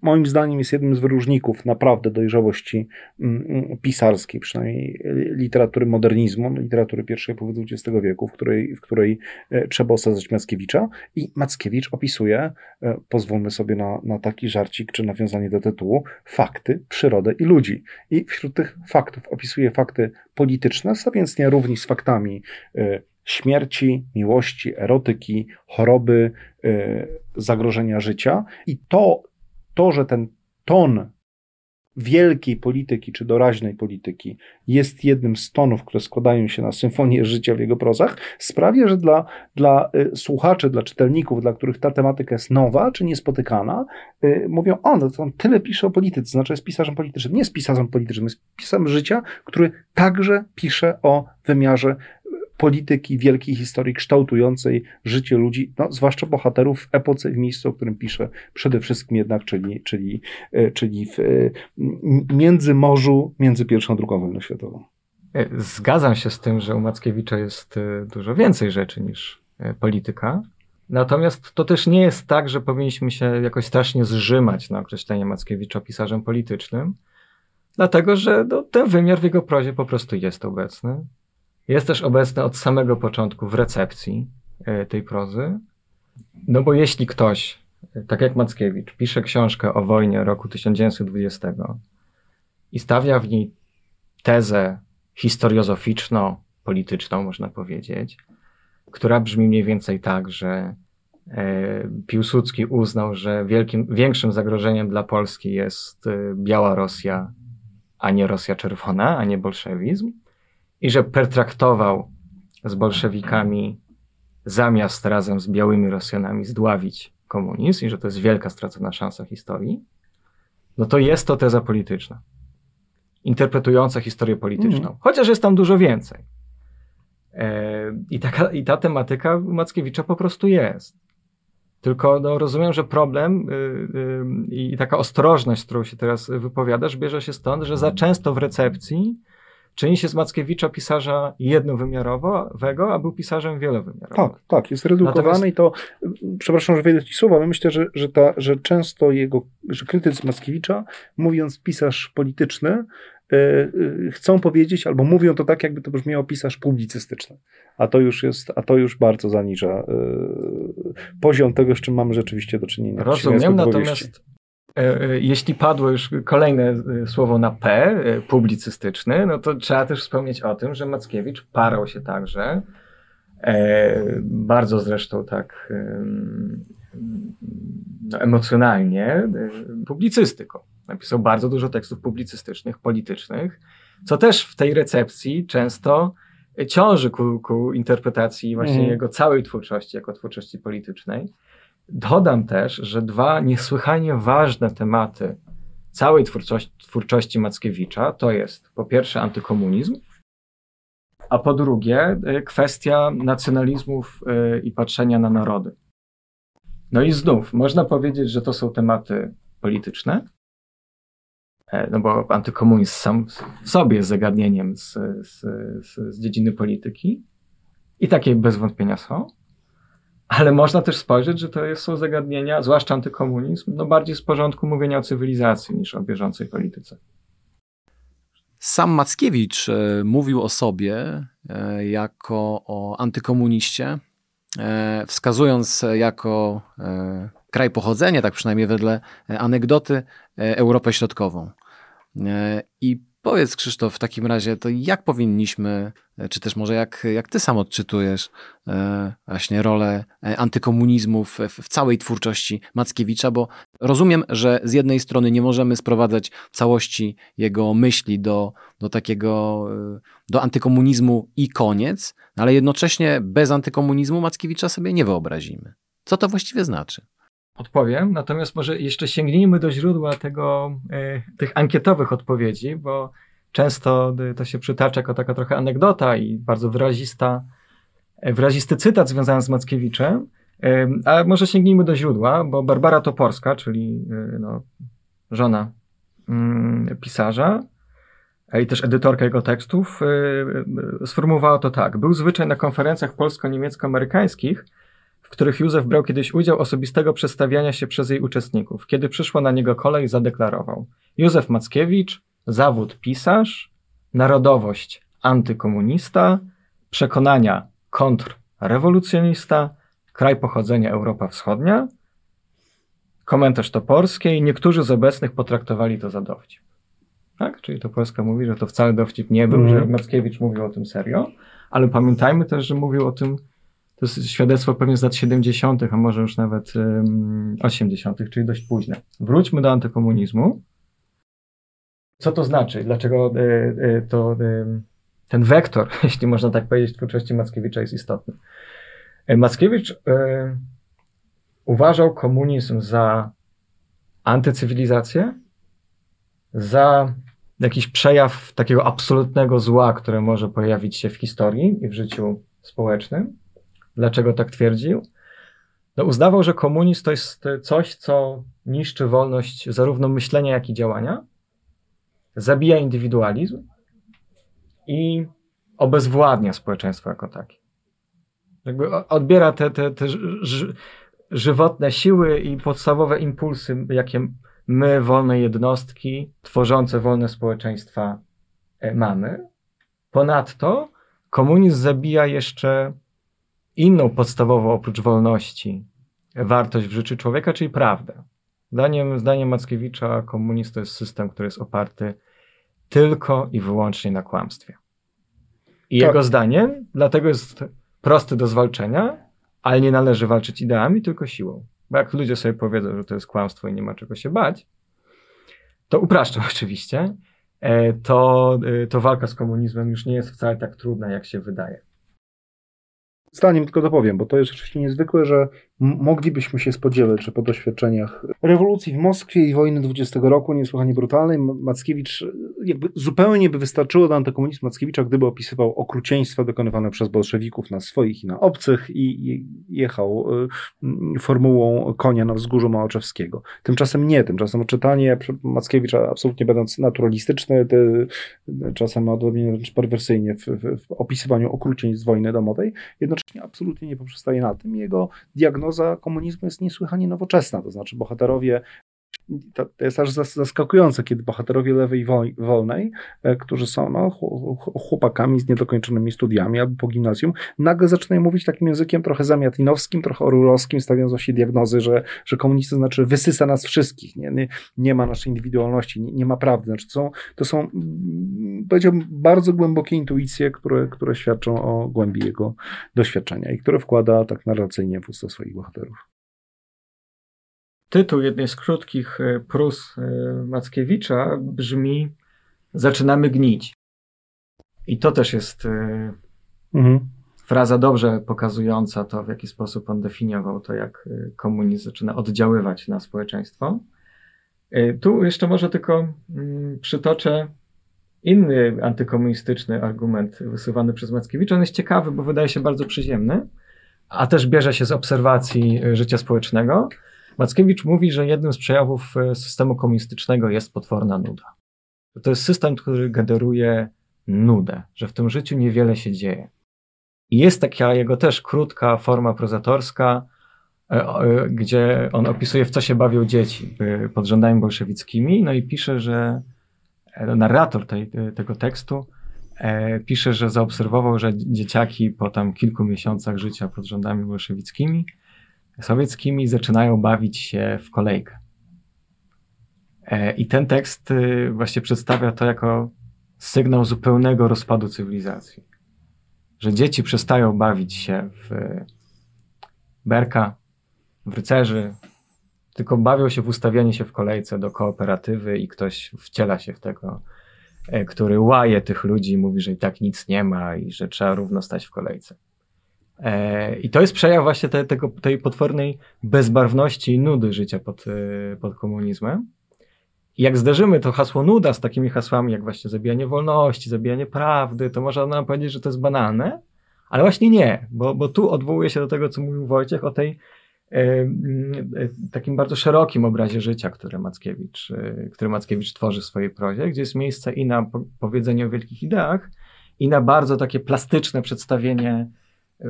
moim zdaniem jest jednym z wyróżników naprawdę dojrzałości mm, mm, pisarskiej, przynajmniej literatury modernizmu, literatury pierwszej połowy XX wieku, w której, w której e, trzeba osadzać Mackiewicza. I Mackiewicz opisuje, e, pozwólmy sobie na, na taki żarcik czy nawiązanie do tytułu, fakty, przyrodę i ludzi. I wśród tych faktów opisuje fakty polityczne, nie równi z faktami e, śmierci, miłości, erotyki, choroby, y, zagrożenia życia. I to, to, że ten ton wielkiej polityki czy doraźnej polityki jest jednym z tonów, które składają się na symfonię życia w jego prozach, sprawia, że dla, dla y, słuchaczy, dla czytelników, dla których ta tematyka jest nowa czy niespotykana, y, mówią, o, no to on tyle pisze o polityce, znaczy jest pisarzem politycznym. Nie jest pisarzem politycznym, jest pisarzem życia, który także pisze o wymiarze polityki wielkiej historii kształtującej życie ludzi, no, zwłaszcza bohaterów w epoce, w miejscu, o którym piszę przede wszystkim jednak, czyli, czyli, e, czyli w e, morzu między pierwszą a drugą wojną światową. E, zgadzam się z tym, że u Mackiewicza jest dużo więcej rzeczy niż polityka. Natomiast to też nie jest tak, że powinniśmy się jakoś strasznie zrzymać na określenie Mackiewicza pisarzem politycznym, dlatego że no, ten wymiar w jego prozie po prostu jest obecny. Jest też obecny od samego początku w recepcji e, tej prozy. No bo jeśli ktoś, e, tak jak Mackiewicz, pisze książkę o wojnie roku 1920 i stawia w niej tezę historiozoficzno-polityczną, można powiedzieć, która brzmi mniej więcej tak, że e, Piłsudski uznał, że wielkim, większym zagrożeniem dla Polski jest biała Rosja, a nie Rosja czerwona, a nie bolszewizm i że pertraktował z bolszewikami zamiast razem z białymi Rosjanami zdławić komunizm i że to jest wielka stracona szansa historii, no to jest to teza polityczna. Interpretująca historię polityczną. Mm. Chociaż jest tam dużo więcej. E, i, taka, I ta tematyka Mackiewicza po prostu jest. Tylko no, rozumiem, że problem y, y, i taka ostrożność, z którą się teraz wypowiadasz, bierze się stąd, że za często w recepcji czyni się z Mackiewicza pisarza jednowymiarowego, a był pisarzem wielowymiarowym. Tak, tak, jest redukowany Natomiast... i to, przepraszam, że wejdę ci słowa, ale myślę, że, że, ta, że często jego, że krytycy Mackiewicza, mówiąc pisarz polityczny, yy, chcą powiedzieć, albo mówią to tak, jakby to brzmiało pisarz publicystyczny. A to już jest, a to już bardzo zaniża yy, poziom tego, z czym mamy rzeczywiście do czynienia. Rozumiem, natomiast E, e, jeśli padło już kolejne e, słowo na P, publicystyczny, no to trzeba też wspomnieć o tym, że Mackiewicz parał się także, bardzo zresztą tak no, emocjonalnie, publicystyką. Napisał bardzo dużo tekstów publicystycznych, politycznych, co też w tej recepcji często ciąży ku, ku interpretacji właśnie mm. jego całej twórczości jako twórczości politycznej. Dodam też, że dwa niesłychanie ważne tematy całej twórczości, twórczości Mackiewicza to jest po pierwsze antykomunizm, a po drugie y, kwestia nacjonalizmów y, i patrzenia na narody. No i znów, można powiedzieć, że to są tematy polityczne, e, no bo antykomunizm sam w sobie jest zagadnieniem z, z, z, z dziedziny polityki i takie bez wątpienia są. Ale można też spojrzeć, że to są zagadnienia, zwłaszcza antykomunizm, no bardziej z porządku mówienia o cywilizacji niż o bieżącej polityce. Sam Mackiewicz e, mówił o sobie e, jako o antykomuniście, e, wskazując jako kraj pochodzenia, tak przynajmniej wedle anegdoty, Europę Środkową. I Powiedz Krzysztof w takim razie, to jak powinniśmy, e, czy też może jak, jak ty sam odczytujesz e, właśnie rolę e, antykomunizmu w, w, całej twórczości Mackiewicza, bo rozumiem, że z jednej strony nie możemy sprowadzać całości jego myśli do, do takiego, e, do antykomunizmu i koniec, ale jednocześnie bez antykomunizmu Mackiewicza sobie nie wyobrazimy. Co to właściwie znaczy? Odpowiem, natomiast może jeszcze sięgnijmy do źródła tego, e, tych ankietowych odpowiedzi, bo często to się przytacza jako taka trochę anegdota i bardzo wyrazista, e, wyrazisty cytat związany z Mackiewiczem, e, ale może sięgnijmy do źródła, bo Barbara Toporska, czyli no, żona mm, pisarza, i też edytorka jego tekstów, sformułowała to tak. Był zwyczaj na konferencjach polsko-niemiecko-amerykańskich, których Józef brał kiedyś udział osobistego przedstawiania się przez jej uczestników. Kiedy przyszła na niego kolej, zadeklarował: Józef Mackiewicz, zawód pisarz, narodowość antykomunista, przekonania kontrrewolucjonista, kraj pochodzenia Europa Wschodnia, komentarz Toporskiej, niektórzy z obecnych potraktowali to za dowcip. Tak? Czyli Toporska mówi, że to wcale dowcip nie był, mm. że Mackiewicz mówił o tym serio, ale pamiętajmy też, że mówił o tym to jest świadectwo pewnie z lat 70., a może już nawet um, 80., czyli dość późne. Wróćmy do antykomunizmu. Co to znaczy? Dlaczego y, y, to, y, ten wektor, jeśli można tak powiedzieć, twórczości Mackiewicza jest istotny? Mackiewicz uważał komunizm za antycywilizację, za jakiś przejaw takiego absolutnego zła, które może pojawić się w historii i w życiu społecznym. Dlaczego tak twierdził? No, uznawał, że komunizm to jest coś, co niszczy wolność zarówno myślenia, jak i działania, zabija indywidualizm i obezwładnia społeczeństwo jako takie. Jakby odbiera te, te, te żywotne siły i podstawowe impulsy, jakie my, wolne jednostki, tworzące wolne społeczeństwa, e, mamy. Ponadto komunizm zabija jeszcze inną podstawową oprócz wolności wartość w życiu człowieka, czyli prawdę. Zdaniem, zdaniem Mackiewicza komunizm to jest system, który jest oparty tylko i wyłącznie na kłamstwie. I tak. jego zdaniem dlatego jest prosty do zwalczenia, ale nie należy walczyć ideami, tylko siłą. Bo jak ludzie sobie powiedzą, że to jest kłamstwo i nie ma czego się bać, to upraszczam oczywiście, e, to, e, to walka z komunizmem już nie jest wcale tak trudna, jak się wydaje. Zdaniem tylko dopowiem, bo to jest oczywiście niezwykłe, że moglibyśmy się spodziewać, że po doświadczeniach rewolucji w Moskwie i wojny 20 roku, niesłychanie brutalnej, Mackiewicz jakby zupełnie by wystarczyło do antykomunizmu Mackiewicza, gdyby opisywał okrucieństwa dokonywane przez bolszewików na swoich i na obcych i jechał y, formułą konia na wzgórzu Małoczewskiego. Tymczasem nie, tymczasem czytanie Mackiewicza, absolutnie będąc naturalistyczny, czasem odrobinę wręcz perwersyjnie w, w, w opisywaniu okrucieństw wojny domowej, jednocześnie absolutnie nie poprzestaje na tym. Jego diagnoza komunizmu jest niesłychanie nowoczesna, to znaczy bohaterowie to, jest aż zaskakujące, kiedy bohaterowie lewej wolnej, e, którzy są no, chłopakami z niedokończonymi studiami albo po gimnazjum, nagle zaczynają mówić takim językiem trochę zamiatlinowskim, trochę orurowskim, stawiając właśnie diagnozy, że, że komunizm znaczy wysysa nas wszystkich, nie, nie, nie ma naszej indywidualności, nie, nie ma prawdy. Znaczy są, to są, mm, powiedziałbym, bardzo głębokie intuicje, które, które świadczą o głębi jego doświadczenia i które wkłada tak narracyjnie w usta swoich bohaterów. Tytuł jednej z krótkich e, prus e, Mackiewicza brzmi Zaczynamy gnić. I to też jest e, mhm. fraza dobrze pokazująca to, w jaki sposób on definiował to, jak komunizm zaczyna oddziaływać na społeczeństwo. Tu jeszcze może tylko mm, przytoczę inny antykomunistyczny argument wysuwany przez Mackiewicza. On jest ciekawy, bo wydaje się bardzo przyziemny, a też bierze się z obserwacji życia społecznego. Mackiewicz mówi, że jednym z przejawów e, systemu komunistycznego jest potworna nuda. To jest system, który generuje nudę, że w tym życiu niewiele się dzieje. I jest taka jego też krótka forma prozatorska, e, e, gdzie on opisuje, w co się bawią dzieci pod rządami bolszewickimi, no i pisze, że narrator tej, tego tekstu pisze, że zaobserwował, że dzieciaki po tam kilku miesiącach życia pod rządami bolszewickimi sowieckimi zaczynają bawić się w kolejkę. E, I ten tekst y, właśnie przedstawia to jako sygnał zupełnego rozpadu cywilizacji. Że dzieci przestają bawić się w berka, w rycerzy, tylko bawią się w ustawianie się w kolejce do kooperatywy i ktoś wciela się w tego, e, który łaje tych ludzi mówi, że i tak nic nie ma i że trzeba równo stać w kolejce. E, I to jest przejaw właśnie te, tego, tej potwornej bezbarwności i nudy życia pod, e, pod komunizmem. I jak zderzymy to hasło nuda z takimi hasłami, jak właśnie zabijanie wolności, zabijanie prawdy, to można nam powiedzieć, że to jest banalne, ale właśnie nie, bo, bo tu odwołuje się do tego, co mówił Wojciech o tej e, takim bardzo szerokim obrazie życia, który Mackiewicz, który Mackiewicz tworzy w swojej prozie, gdzie jest miejsce i na powiedzenie o wielkich ideach, i na bardzo takie plastyczne przedstawienie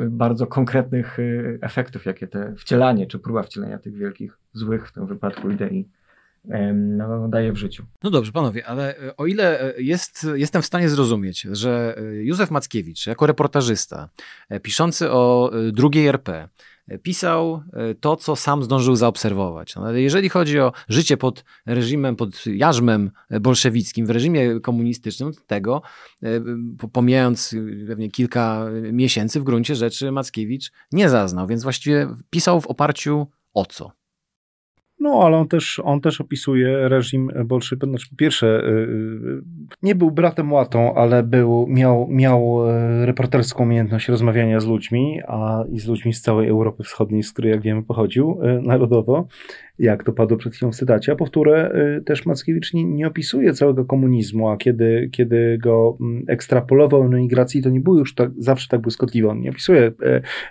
bardzo konkretnych y, efektów, jakie te wcielanie, czy próba wcielenia tych wielkich, złych w tym wypadku idei no, daje w życiu. No dobrze, panowie, ale e, o ile e, jest, jestem w stanie zrozumieć, że e, Józef Mackiewicz, jako reportażysta, piszący o drugiej RP, pisał e, to, co sam zdążył zaobserwować. No, jeżeli chodzi o życie pod reżimem, pod jarzmem bolszewickim, w reżimie komunistycznym, tego, e, pomijając pewnie kilka miesięcy, w gruncie rzeczy Mackiewicz nie zaznał, więc właściwie pisał w oparciu o co? No, ale on też, on też opisuje reżim bolszewicki. Znaczy, po pierwsze, y, y, nie był bratem łatą, ale był, miał, miał e, reporterską umiejętność rozmawiania z ludźmi, a i z ludźmi z całej Europy Wschodniej, z której, jak wiemy, pochodził e, narodowo jak to padło przed chwilą w cytacie, a powtórę y, też Mackiewicz nie, nie, opisuje całego komunizmu, a kiedy, kiedy go mm, ekstrapolował na migracji, to nie było już tak, zawsze tak błyskotliwe. On nie opisuje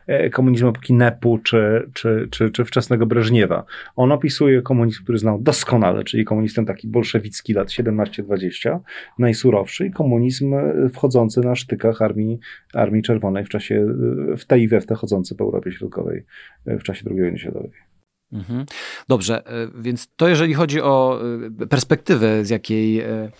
e, komunizmu epoki Nepu czy, czy, czy, czy wczesnego Breżniewa. On opisuje komunizm, który znał doskonale, czyli komunizm taki bolszewicki lat 17-20, najsurowszy i komunizm e, wchodzący na sztykach Armii, Armii Czerwonej w czasie, w tej i we w te chodzący po Europie Środkowej w czasie II wojny światowej. Mhm. Dobrze, e, więc to jeżeli chodzi o e, perspektywę, z jakiej, e,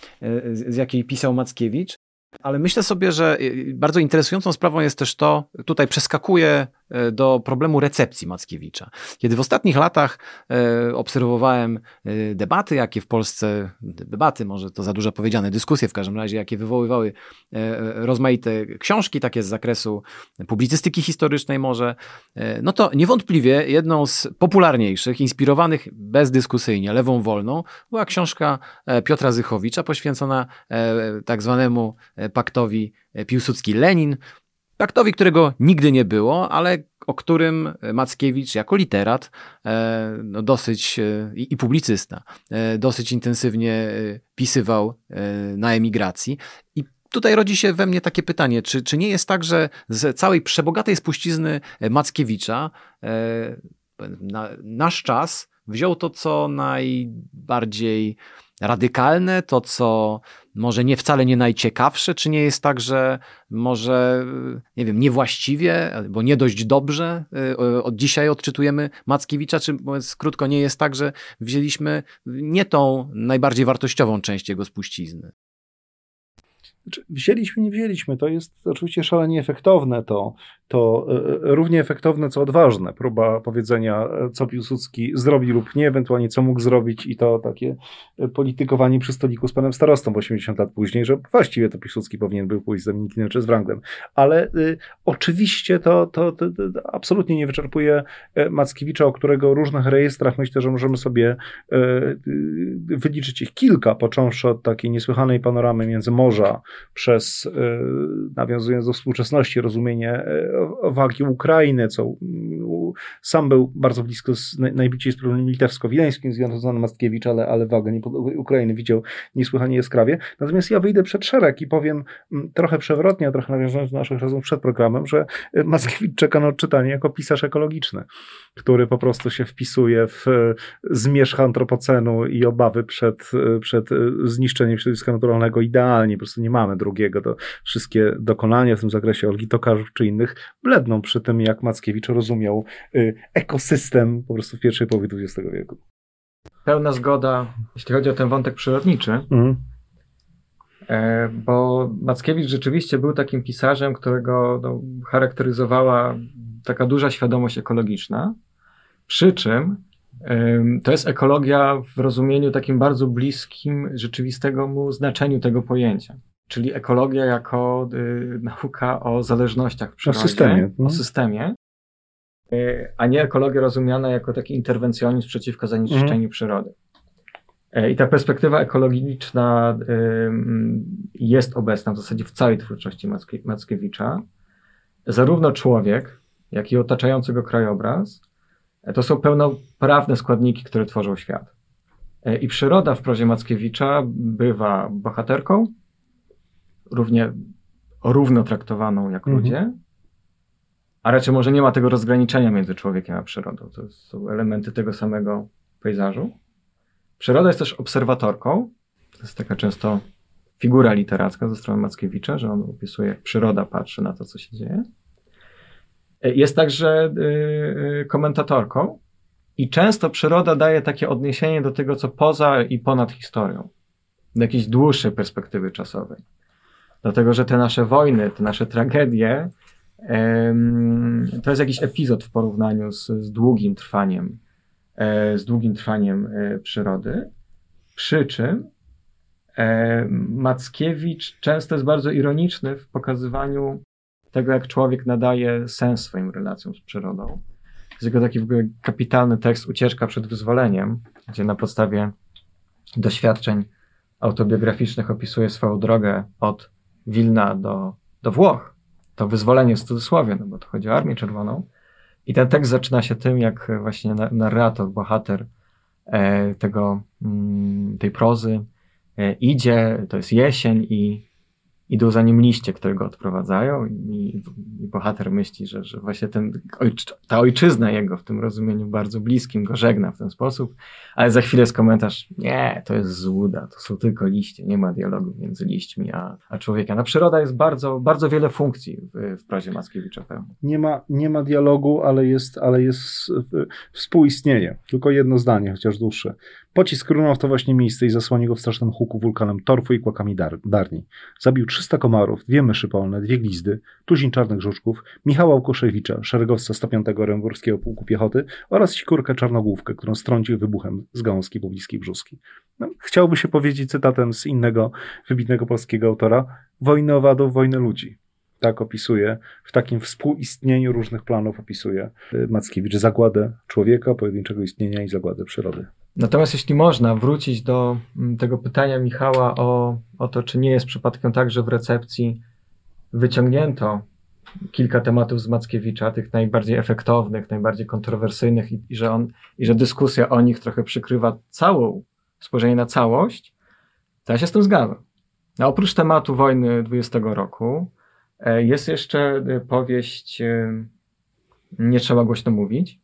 z jakiej pisał Mackiewicz, ale myślę sobie, że bardzo interesującą sprawą jest też to, tutaj przeskakuje E, do problemu recepcji Mackiewicza. Kiedy w ostatnich latach e, obserwowałem e, debaty, jakie w Polsce, debaty może to za dużo powiedziane, dyskusje w każdym razie, jakie wywoływały rozmaite książki, takie z zakresu publicystyki historycznej może, no to niewątpliwie jedną z popularniejszych, inspirowanych bezdyskusyjnie lewą wolną, była książka Piotra Zychowicza poświęcona tak zwanemu paktowi Piłsudski-Lenin, Paktowi, którego nigdy nie było, ale o którym Mackiewicz jako literat e, no dosyć e, i publicysta e, dosyć intensywnie pisywał na emigracji. I tutaj rodzi się we mnie takie pytanie, czy, czy nie jest tak, że z całej przebogatej spuścizny Mackiewicza na, nasz czas wziął to, co najbardziej radykalne, to co może nie wcale nie najciekawsze, czy nie jest tak, że może, nie wiem, niewłaściwie, albo nie dość dobrze y, od dzisiaj odczytujemy Mackiewicza, czy mówiąc krótko, nie jest tak, że wzięliśmy nie tą najbardziej wartościową część jego spuścizny? Znaczy, wzięliśmy, nie wzięliśmy. To jest oczywiście szalenie efektowne. To, to e, e, równie efektowne, co odważne. Próba powiedzenia, e, co Piłsudski zrobi lub nie, ewentualnie co mógł zrobić i to takie politykowanie przy stoliku z panem starostą 80 lat później, że właściwie to Piłsudski powinien był pójść z Dominikinem czy z Wranglem. Ale y, oczywiście to, to, to, to, absolutnie nie wyczerpuje Mackiewicza, o którego różnych rejestrach myślę, że możemy sobie y, wyliczyć ich kilka, począwszy od takiej niesłychanej panoramy między morza, przez, e, nawiązując do współczesności, rozumienie e, wagi Ukrainy, co sam był bardzo blisko, z, najbliżej z problemem litewsko-wileńskim związany Mackiewicz, ale, ale wagę Ukrainy widział niesłychanie jaskrawie. Natomiast ja wyjdę przed szereg i powiem trochę przewrotnie, trochę nawiązując do naszych rozmów przed programem, że e, Mackiewicz czeka na odczytanie jako pisarz ekologiczny, który po prostu się wpisuje w zmierzch antropocenu i obawy przed, przed zniszczeniem środowiska naturalnego idealnie. Po prostu nie mamy drugiego. To wszystkie dokonania w tym zakresie Olgi Tokarzów czy innych bledną przy tym, jak Mackiewicz rozumiał ekosystem po prostu w pierwszej połowie XX wieku. Pełna zgoda, jeśli chodzi o ten wątek przyrodniczy. Mhm. E, bo Mackiewicz rzeczywiście był takim pisarzem, którego no, charakteryzowała taka duża świadomość ekologiczna. Przy czym to jest ekologia w rozumieniu takim bardzo bliskim rzeczywistego mu znaczeniu tego pojęcia. Czyli ekologia jako y, nauka o zależnościach w przyrodzie, o systemie, o systemie y, a nie ekologia rozumiana jako taki interwencjonizm przeciwko zanieczyszczeniu mhm. przyrody. Y, I ta perspektywa ekologiczna jest obecna w zasadzie w całej twórczości Mackiewicza. Zarówno człowiek, jak i otaczający go krajobraz to są pełnoprawne składniki, które tworzą świat. E, I przyroda w prozie Mackiewicza bywa bohaterką, równie równo traktowaną jak mhm. ludzie, a raczej może nie ma tego rozgraniczenia między człowiekiem a przyrodą. To są elementy tego samego pejzażu. Przyroda jest też obserwatorką. To jest taka często figura literacka ze strony Mackiewicza, że on opisuje, jak przyroda patrzy na to, co się dzieje. Jest także y, y, komentatorką i często przyroda daje takie odniesienie do tego, co poza i ponad historią, do jakiejś dłuższej perspektywy czasowej. Dlatego, że te nasze wojny, te nasze tragedie, to jest jakiś epizod w porównaniu z, z długim trwaniem, e, z długim trwaniem e, przyrody. Przy czym e, Mackiewicz często jest bardzo ironiczny w pokazywaniu tego, jak człowiek nadaje sens swoim relacjom z przyrodą. Jest jego taki w ogóle kapitalny tekst Ucieczka przed wyzwoleniem, gdzie na podstawie doświadczeń autobiograficznych opisuje swoją drogę od Wilna do, do Włoch. To wyzwolenie w cudzysłowie, no bo to chodzi o Armię Czerwoną. I ten tekst zaczyna się tym, jak właśnie narrator, bohater e, tego, mm, tej prozy e, idzie, to jest jesień i idą za nim liście, które go odprowadzają i, i bohater myśli, że, że właśnie ten, ta ojczyzna jego w tym rozumieniu bardzo bliskim go żegna w ten sposób, ale za chwilę jest komentarz, nie, to jest złuda, to są tylko liście, nie ma dialogu między liśćmi a, a człowiekiem. A przyroda jest bardzo, bardzo wiele funkcji w, w prozie Mackiewicza pełni. Nie ma, nie ma dialogu, ale jest, ale jest współistnienie. Tylko jedno zdanie, chociaż dłuższe. Pocisk runął w to właśnie miejsce i zasłonił go w strasznym huku wulkanem torfu i kłakami dar, darni. Zabił 300 komarów, dwie myszy polne, dwie glizdy, tuzin czarnych żuczków, Michała Łukoszewicza, szeregowca 105 Ręborskiego Pułku Piechoty oraz sikurkę czarnogłówkę, którą strącił wybuchem z gałązki pobliskiej brzuski. No, chciałby się powiedzieć cytatem z innego wybitnego polskiego autora, wojny owadów, wojny ludzi tak opisuje, w takim współistnieniu różnych planów opisuje y, Mackiewicz zagładę człowieka, pojedynczego istnienia i zagładę przyrody. Natomiast jeśli można wrócić do mm, tego pytania Michała o, o to, czy nie jest przypadkiem tak, że w recepcji wyciągnięto kilka tematów z Mackiewicza, tych najbardziej efektownych, najbardziej kontrowersyjnych i, i, że, on, i że dyskusja o nich trochę przykrywa całą, spojrzenie na całość, to ja się z tym zgadzam. No, oprócz tematu wojny 20 roku e, jest jeszcze e, powieść e, Nie trzeba głośno mówić,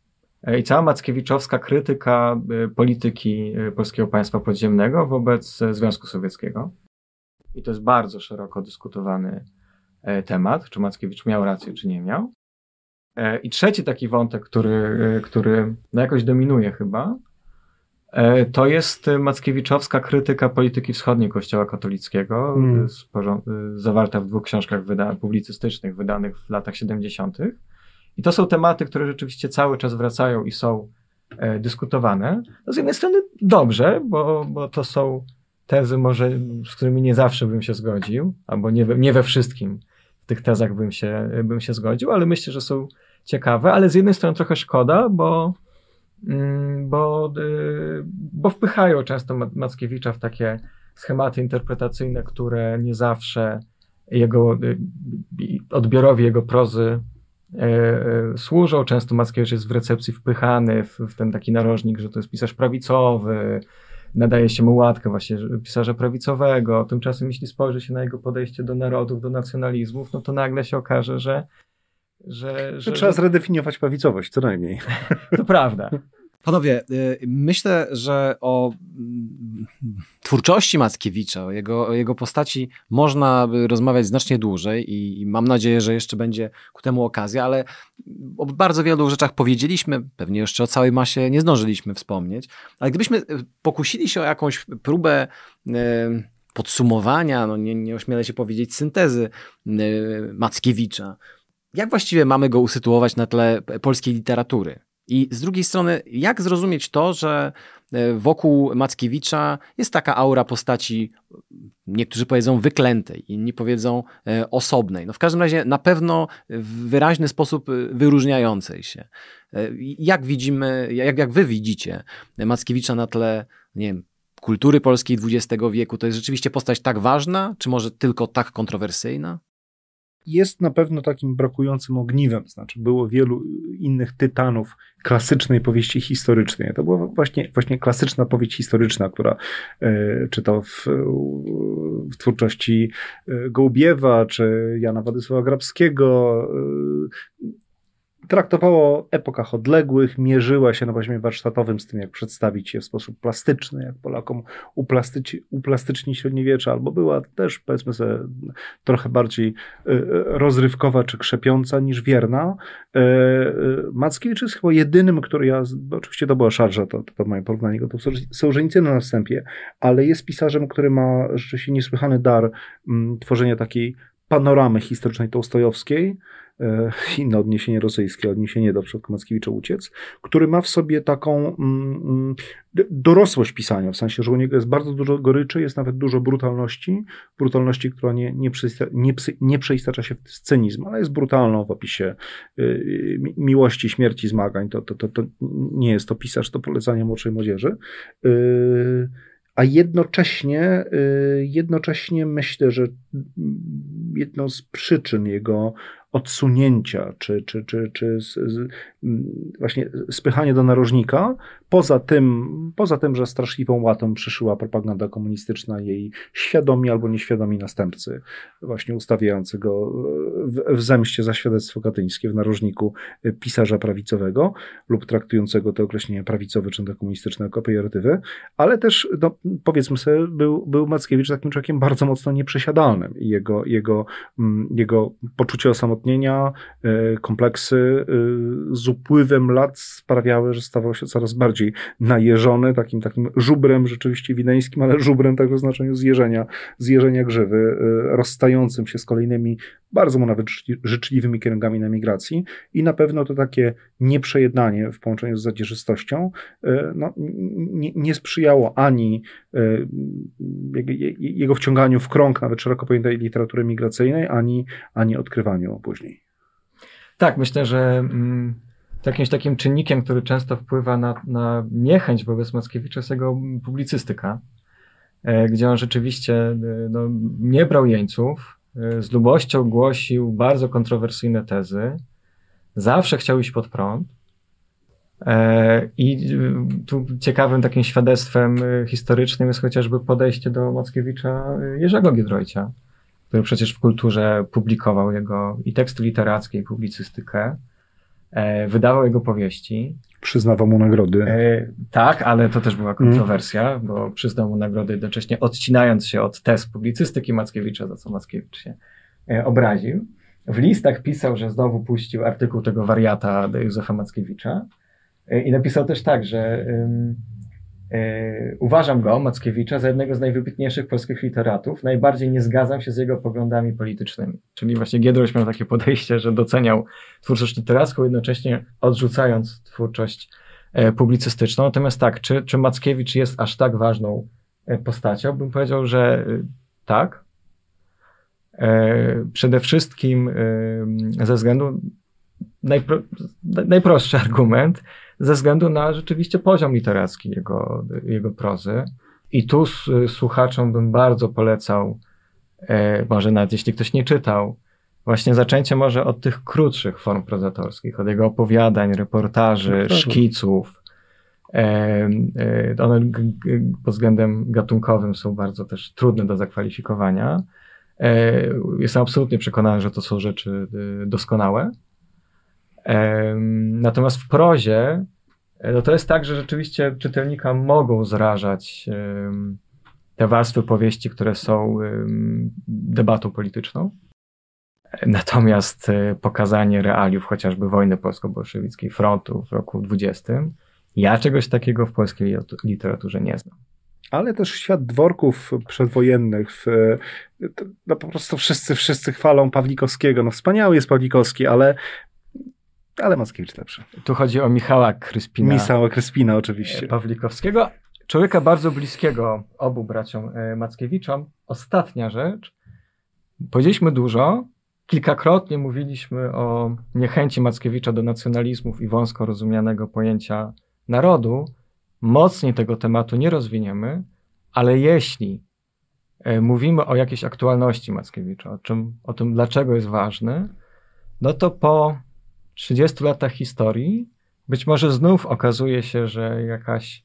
i cała Mackiewiczowska krytyka y, polityki y, polskiego państwa podziemnego wobec Związku Sowieckiego. I to jest bardzo szeroko dyskutowany e, temat, czy Mackiewicz miał rację, czy nie miał. E, I trzeci taki wątek, który, który no jakoś dominuje chyba, e, to jest Mackiewiczowska krytyka polityki wschodniej Kościoła katolickiego, hmm. zawarta w dwóch książkach wyda publicystycznych wydanych w latach 70. I to są tematy, które rzeczywiście cały czas wracają i są e, dyskutowane. No z jednej strony dobrze, bo, bo to są tezy może, z którymi nie zawsze bym się zgodził, albo nie nie we wszystkim w tych tezach bym się, bym się zgodził, ale myślę, że są ciekawe, ale z jednej strony trochę szkoda, bo, mm, bo, y, bo wpychają często Mackiewicza w takie schematy interpretacyjne, które nie zawsze jego y, odbiorowi jego prozy E, e, służą. Często Mackiewicz jest w recepcji wpychany w, w ten taki narożnik, że to jest pisarz prawicowy, nadaje się mu łatkę właśnie pisarza prawicowego. Tymczasem jeśli spojrzy się na jego podejście do narodów, do nacjonalizmów, no to nagle się okaże, że że, że, trzeba zredefiniować prawicowość, co najmniej. To prawda. Panowie, y, myślę, że o mm, twórczości Mackiewicza, o jego, o jego postaci można rozmawiać znacznie dłużej i mam nadzieję, że jeszcze będzie ku temu okazja, ale o bardzo wielu rzeczach powiedzieliśmy, pewnie jeszcze o całej masie nie zdążyliśmy wspomnieć, ale gdybyśmy y, pokusili się o jakąś próbę y, podsumowania, no nie, nie ośmielę się powiedzieć syntezy Mackiewicza, jak właściwie mamy go usytuować na tle polskiej literatury? I z drugiej strony, jak zrozumieć to, że e, wokół Mackiewicza jest taka aura postaci, niektórzy powiedzą wyklętej, inni powiedzą e, osobnej. No w każdym razie na pewno w wyraźny sposób e, wyróżniającej się. Jak widzimy, jak, jak wy widzicie Mackiewicza na tle, nie wiem, kultury polskiej XX wieku, to jest rzeczywiście postać tak ważna, czy może tylko tak kontrowersyjna? Jest na pewno takim brakującym ogniwem. Znaczy, było wielu innych tytanów klasycznej powieści historycznej. To była właśnie, właśnie klasyczna powieść historyczna, która e, czy to w, w twórczości e, Gołbiewa, czy Jana Władysława Grabskiego, e, traktowała o epokach odległych, mierzyła się na poziomie warsztatowym z tym, jak przedstawić je w sposób plastyczny, jak Polakom uplastyci, uplastycznić średniowiecze, albo była też, powiedzmy sobie, trochę bardziej e, rozrywkowa czy krzepiąca niż wierna. E, e, Mackiewicz jest chyba jedynym, który ja, oczywiście to była szarża, to, to moje porównanie do Sołżenicyna na wstępie, ale jest pisarzem, który ma rzeczywiście niesłychany dar mm, tworzenia takiej panoramy historycznej tołstojowskiej, inne odniesienie rosyjskie, odniesienie do przykład Mackiewicza Uciec, który ma w sobie taką mm, mm, dorosłość pisania, w sensie, że u niego jest bardzo dużo goryczy, jest nawet dużo brutalności, brutalności, która nie, nie, nie, nie przeistacza się w cynizm, ale jest brutalną w opisie y, miłości, śmierci, zmagań. To, to, to, to nie jest to pisarz, to polecanie młodszej młodzieży. Y, a jednocześnie, y, jednocześnie myślę, że jedną z przyczyn jego odsunięcia, czy, czy, czy, czy z, z, właśnie spychanie do narożnika. Poza tym, poza tym, że straszliwą łatą przyszyła propaganda komunistyczna jej świadomi albo nieświadomi następcy, właśnie ustawiający go w, w zemście za świadectwo katyńskie w narożniku pisarza prawicowego lub traktującego to określenie prawicowe czy komunistyczne jako pejoratywy, ale też, no, powiedzmy sobie, był, był Mackiewicz takim człowiekiem bardzo mocno nieprzesiadalnym i jego, jego, jego poczucie osamotnienia, e, kompleksy e, z upływem lat sprawiały, że stawał się coraz bardziej najeżony, takim takim żubrem rzeczywiście wineńskim, ale żubrem w znaczeniu zjeżenia, zjeżenia grzywy, y, rozstającym się z kolejnymi bardzo mu nawet życzliwymi kierunkami na migracji i na pewno to takie nieprzejednanie w połączeniu z zadzierzystością y, no, nie, nie sprzyjało ani y, jego wciąganiu w krąg nawet szeroko pojętej literatury migracyjnej, ani, ani odkrywaniu później. Tak, myślę, że mm, jakimś takim czynnikiem, który często wpływa na, na niechęć wobec Mackiewicza jest jego publicystyka, e, gdzie on rzeczywiście e, no, nie brał jeńców, e, z lubością głosił bardzo kontrowersyjne tezy, zawsze chciał iść pod prąd. I tu ciekawym takim świadectwem historycznym jest chociażby podejście do Mackiewicza Jerzego Giedroycia, który przecież w kulturze publikował jego i teksty literackie, i publicystykę. E, wydawał jego powieści. Przyznawał mu nagrody. E, tak, ale to też była kontrowersja, mm. bo przyznał mu nagrody jednocześnie odcinając się od tez publicystyki Mackiewicza, za co Mackiewicz się e, obraził. W listach pisał, że znowu puścił artykuł tego wariata Józefa Mackiewicza i napisał też tak, że uważam go, Mackiewicza, za jednego z najwybitniejszych polskich literatów. Najbardziej nie zgadzam się z jego poglądami politycznymi. Czyli właśnie Giedroyć miał takie podejście, że doceniał twórczość literacką, jednocześnie odrzucając twórczość e, publicystyczną. Natomiast tak, czy, czy Mackiewicz jest aż tak ważną e, postacią? Bym powiedział, że tak. Przede wszystkim ze względu najpro, najprostszy argument, ze względu na rzeczywiście poziom literacki jego, jego prozy. I tu słuchaczom bym bardzo polecał, e, może nawet jeśli ktoś nie czytał, właśnie zaczęcie może od tych krótszych form prozatorskich, od jego opowiadań, reportaży, no szkiców. E, e, one g, g, pod względem gatunkowym są bardzo też trudne do zakwalifikowania. E, jestem absolutnie przekonany, że to są rzeczy e, doskonałe. Natomiast w prozie e, no to jest tak, że rzeczywiście czytelnika mogą zrażać te warstwy powieści, które są debatą polityczną. Natomiast e, pokazanie realiów chociażby wojny polsko-bolszewickiej, frontu w roku 20, ja czegoś takiego w polskiej literaturze nie znam. Ale też świat dworków przedwojennych, w, no po prostu wszyscy, wszyscy chwalą Pawlikowskiego. No wspaniały jest Pawlikowski, ale ale Mackiewicz lepszy. Tu chodzi o Michała Kryspina. Michała Kryspina oczywiście. Pawlikowskiego. Człowieka bardzo bliskiego obu braciom e, Mackiewiczom. Ostatnia rzecz. Powiedzieliśmy dużo. Kilkakrotnie mówiliśmy o niechęci Mackiewicza do nacjonalizmów i wąsko rozumianego pojęcia narodu. Mocniej tego tematu nie rozwiniemy, ale jeśli e, mówimy o jakiejś aktualności Mackiewicza, o, czym, o tym, dlaczego jest ważny, no to po 30 latach historii być może znów okazuje się, że jakaś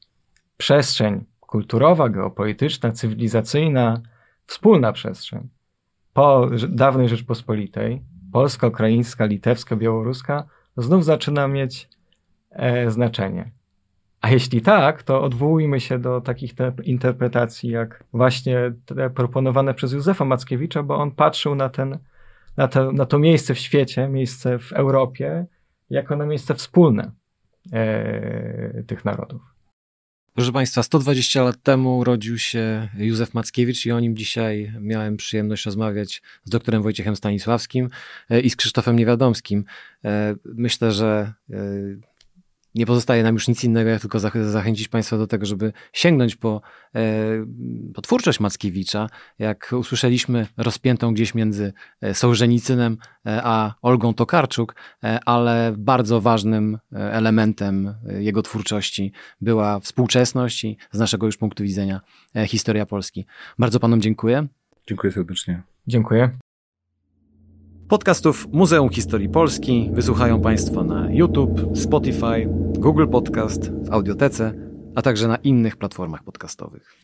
przestrzeń kulturowa, geopolityczna, cywilizacyjna, wspólna przestrzeń po dawnej Rzeczpospolitej, polska, ukraińska, litewska, białoruska, znów zaczyna mieć e, znaczenie. A jeśli tak, to odwołujmy się do takich interpretacji, jak właśnie te proponowane przez Józefa Mackiewicza, bo on patrzył na, ten, na, te, na to miejsce w świecie, miejsce w Europie, jako na miejsce wspólne e, tych narodów. Proszę Państwa, 120 lat temu urodził się Józef Mackiewicz i o nim dzisiaj miałem przyjemność rozmawiać z doktorem Wojciechem Stanisławskim e, i z Krzysztofem Niewiadomskim. E, myślę, że e, nie pozostaje nam już nic innego, jak tylko zachęcić Państwa do tego, żeby sięgnąć po, e, po twórczość Mackiewicza. Jak usłyszeliśmy, rozpiętą gdzieś między e, Sołżenicynem e, a Olgą Tokarczuk, ale bardzo ważnym elementem jego twórczości była współczesność i z naszego już punktu widzenia historia Polski. Bardzo Panom dziękuję. Dziękuję serdecznie. Dziękuję. Podcastów Muzeum Historii Polski wysłuchają Państwo na YouTube, Spotify, Google Podcast, w Audiotece, a także na innych platformach podcastowych.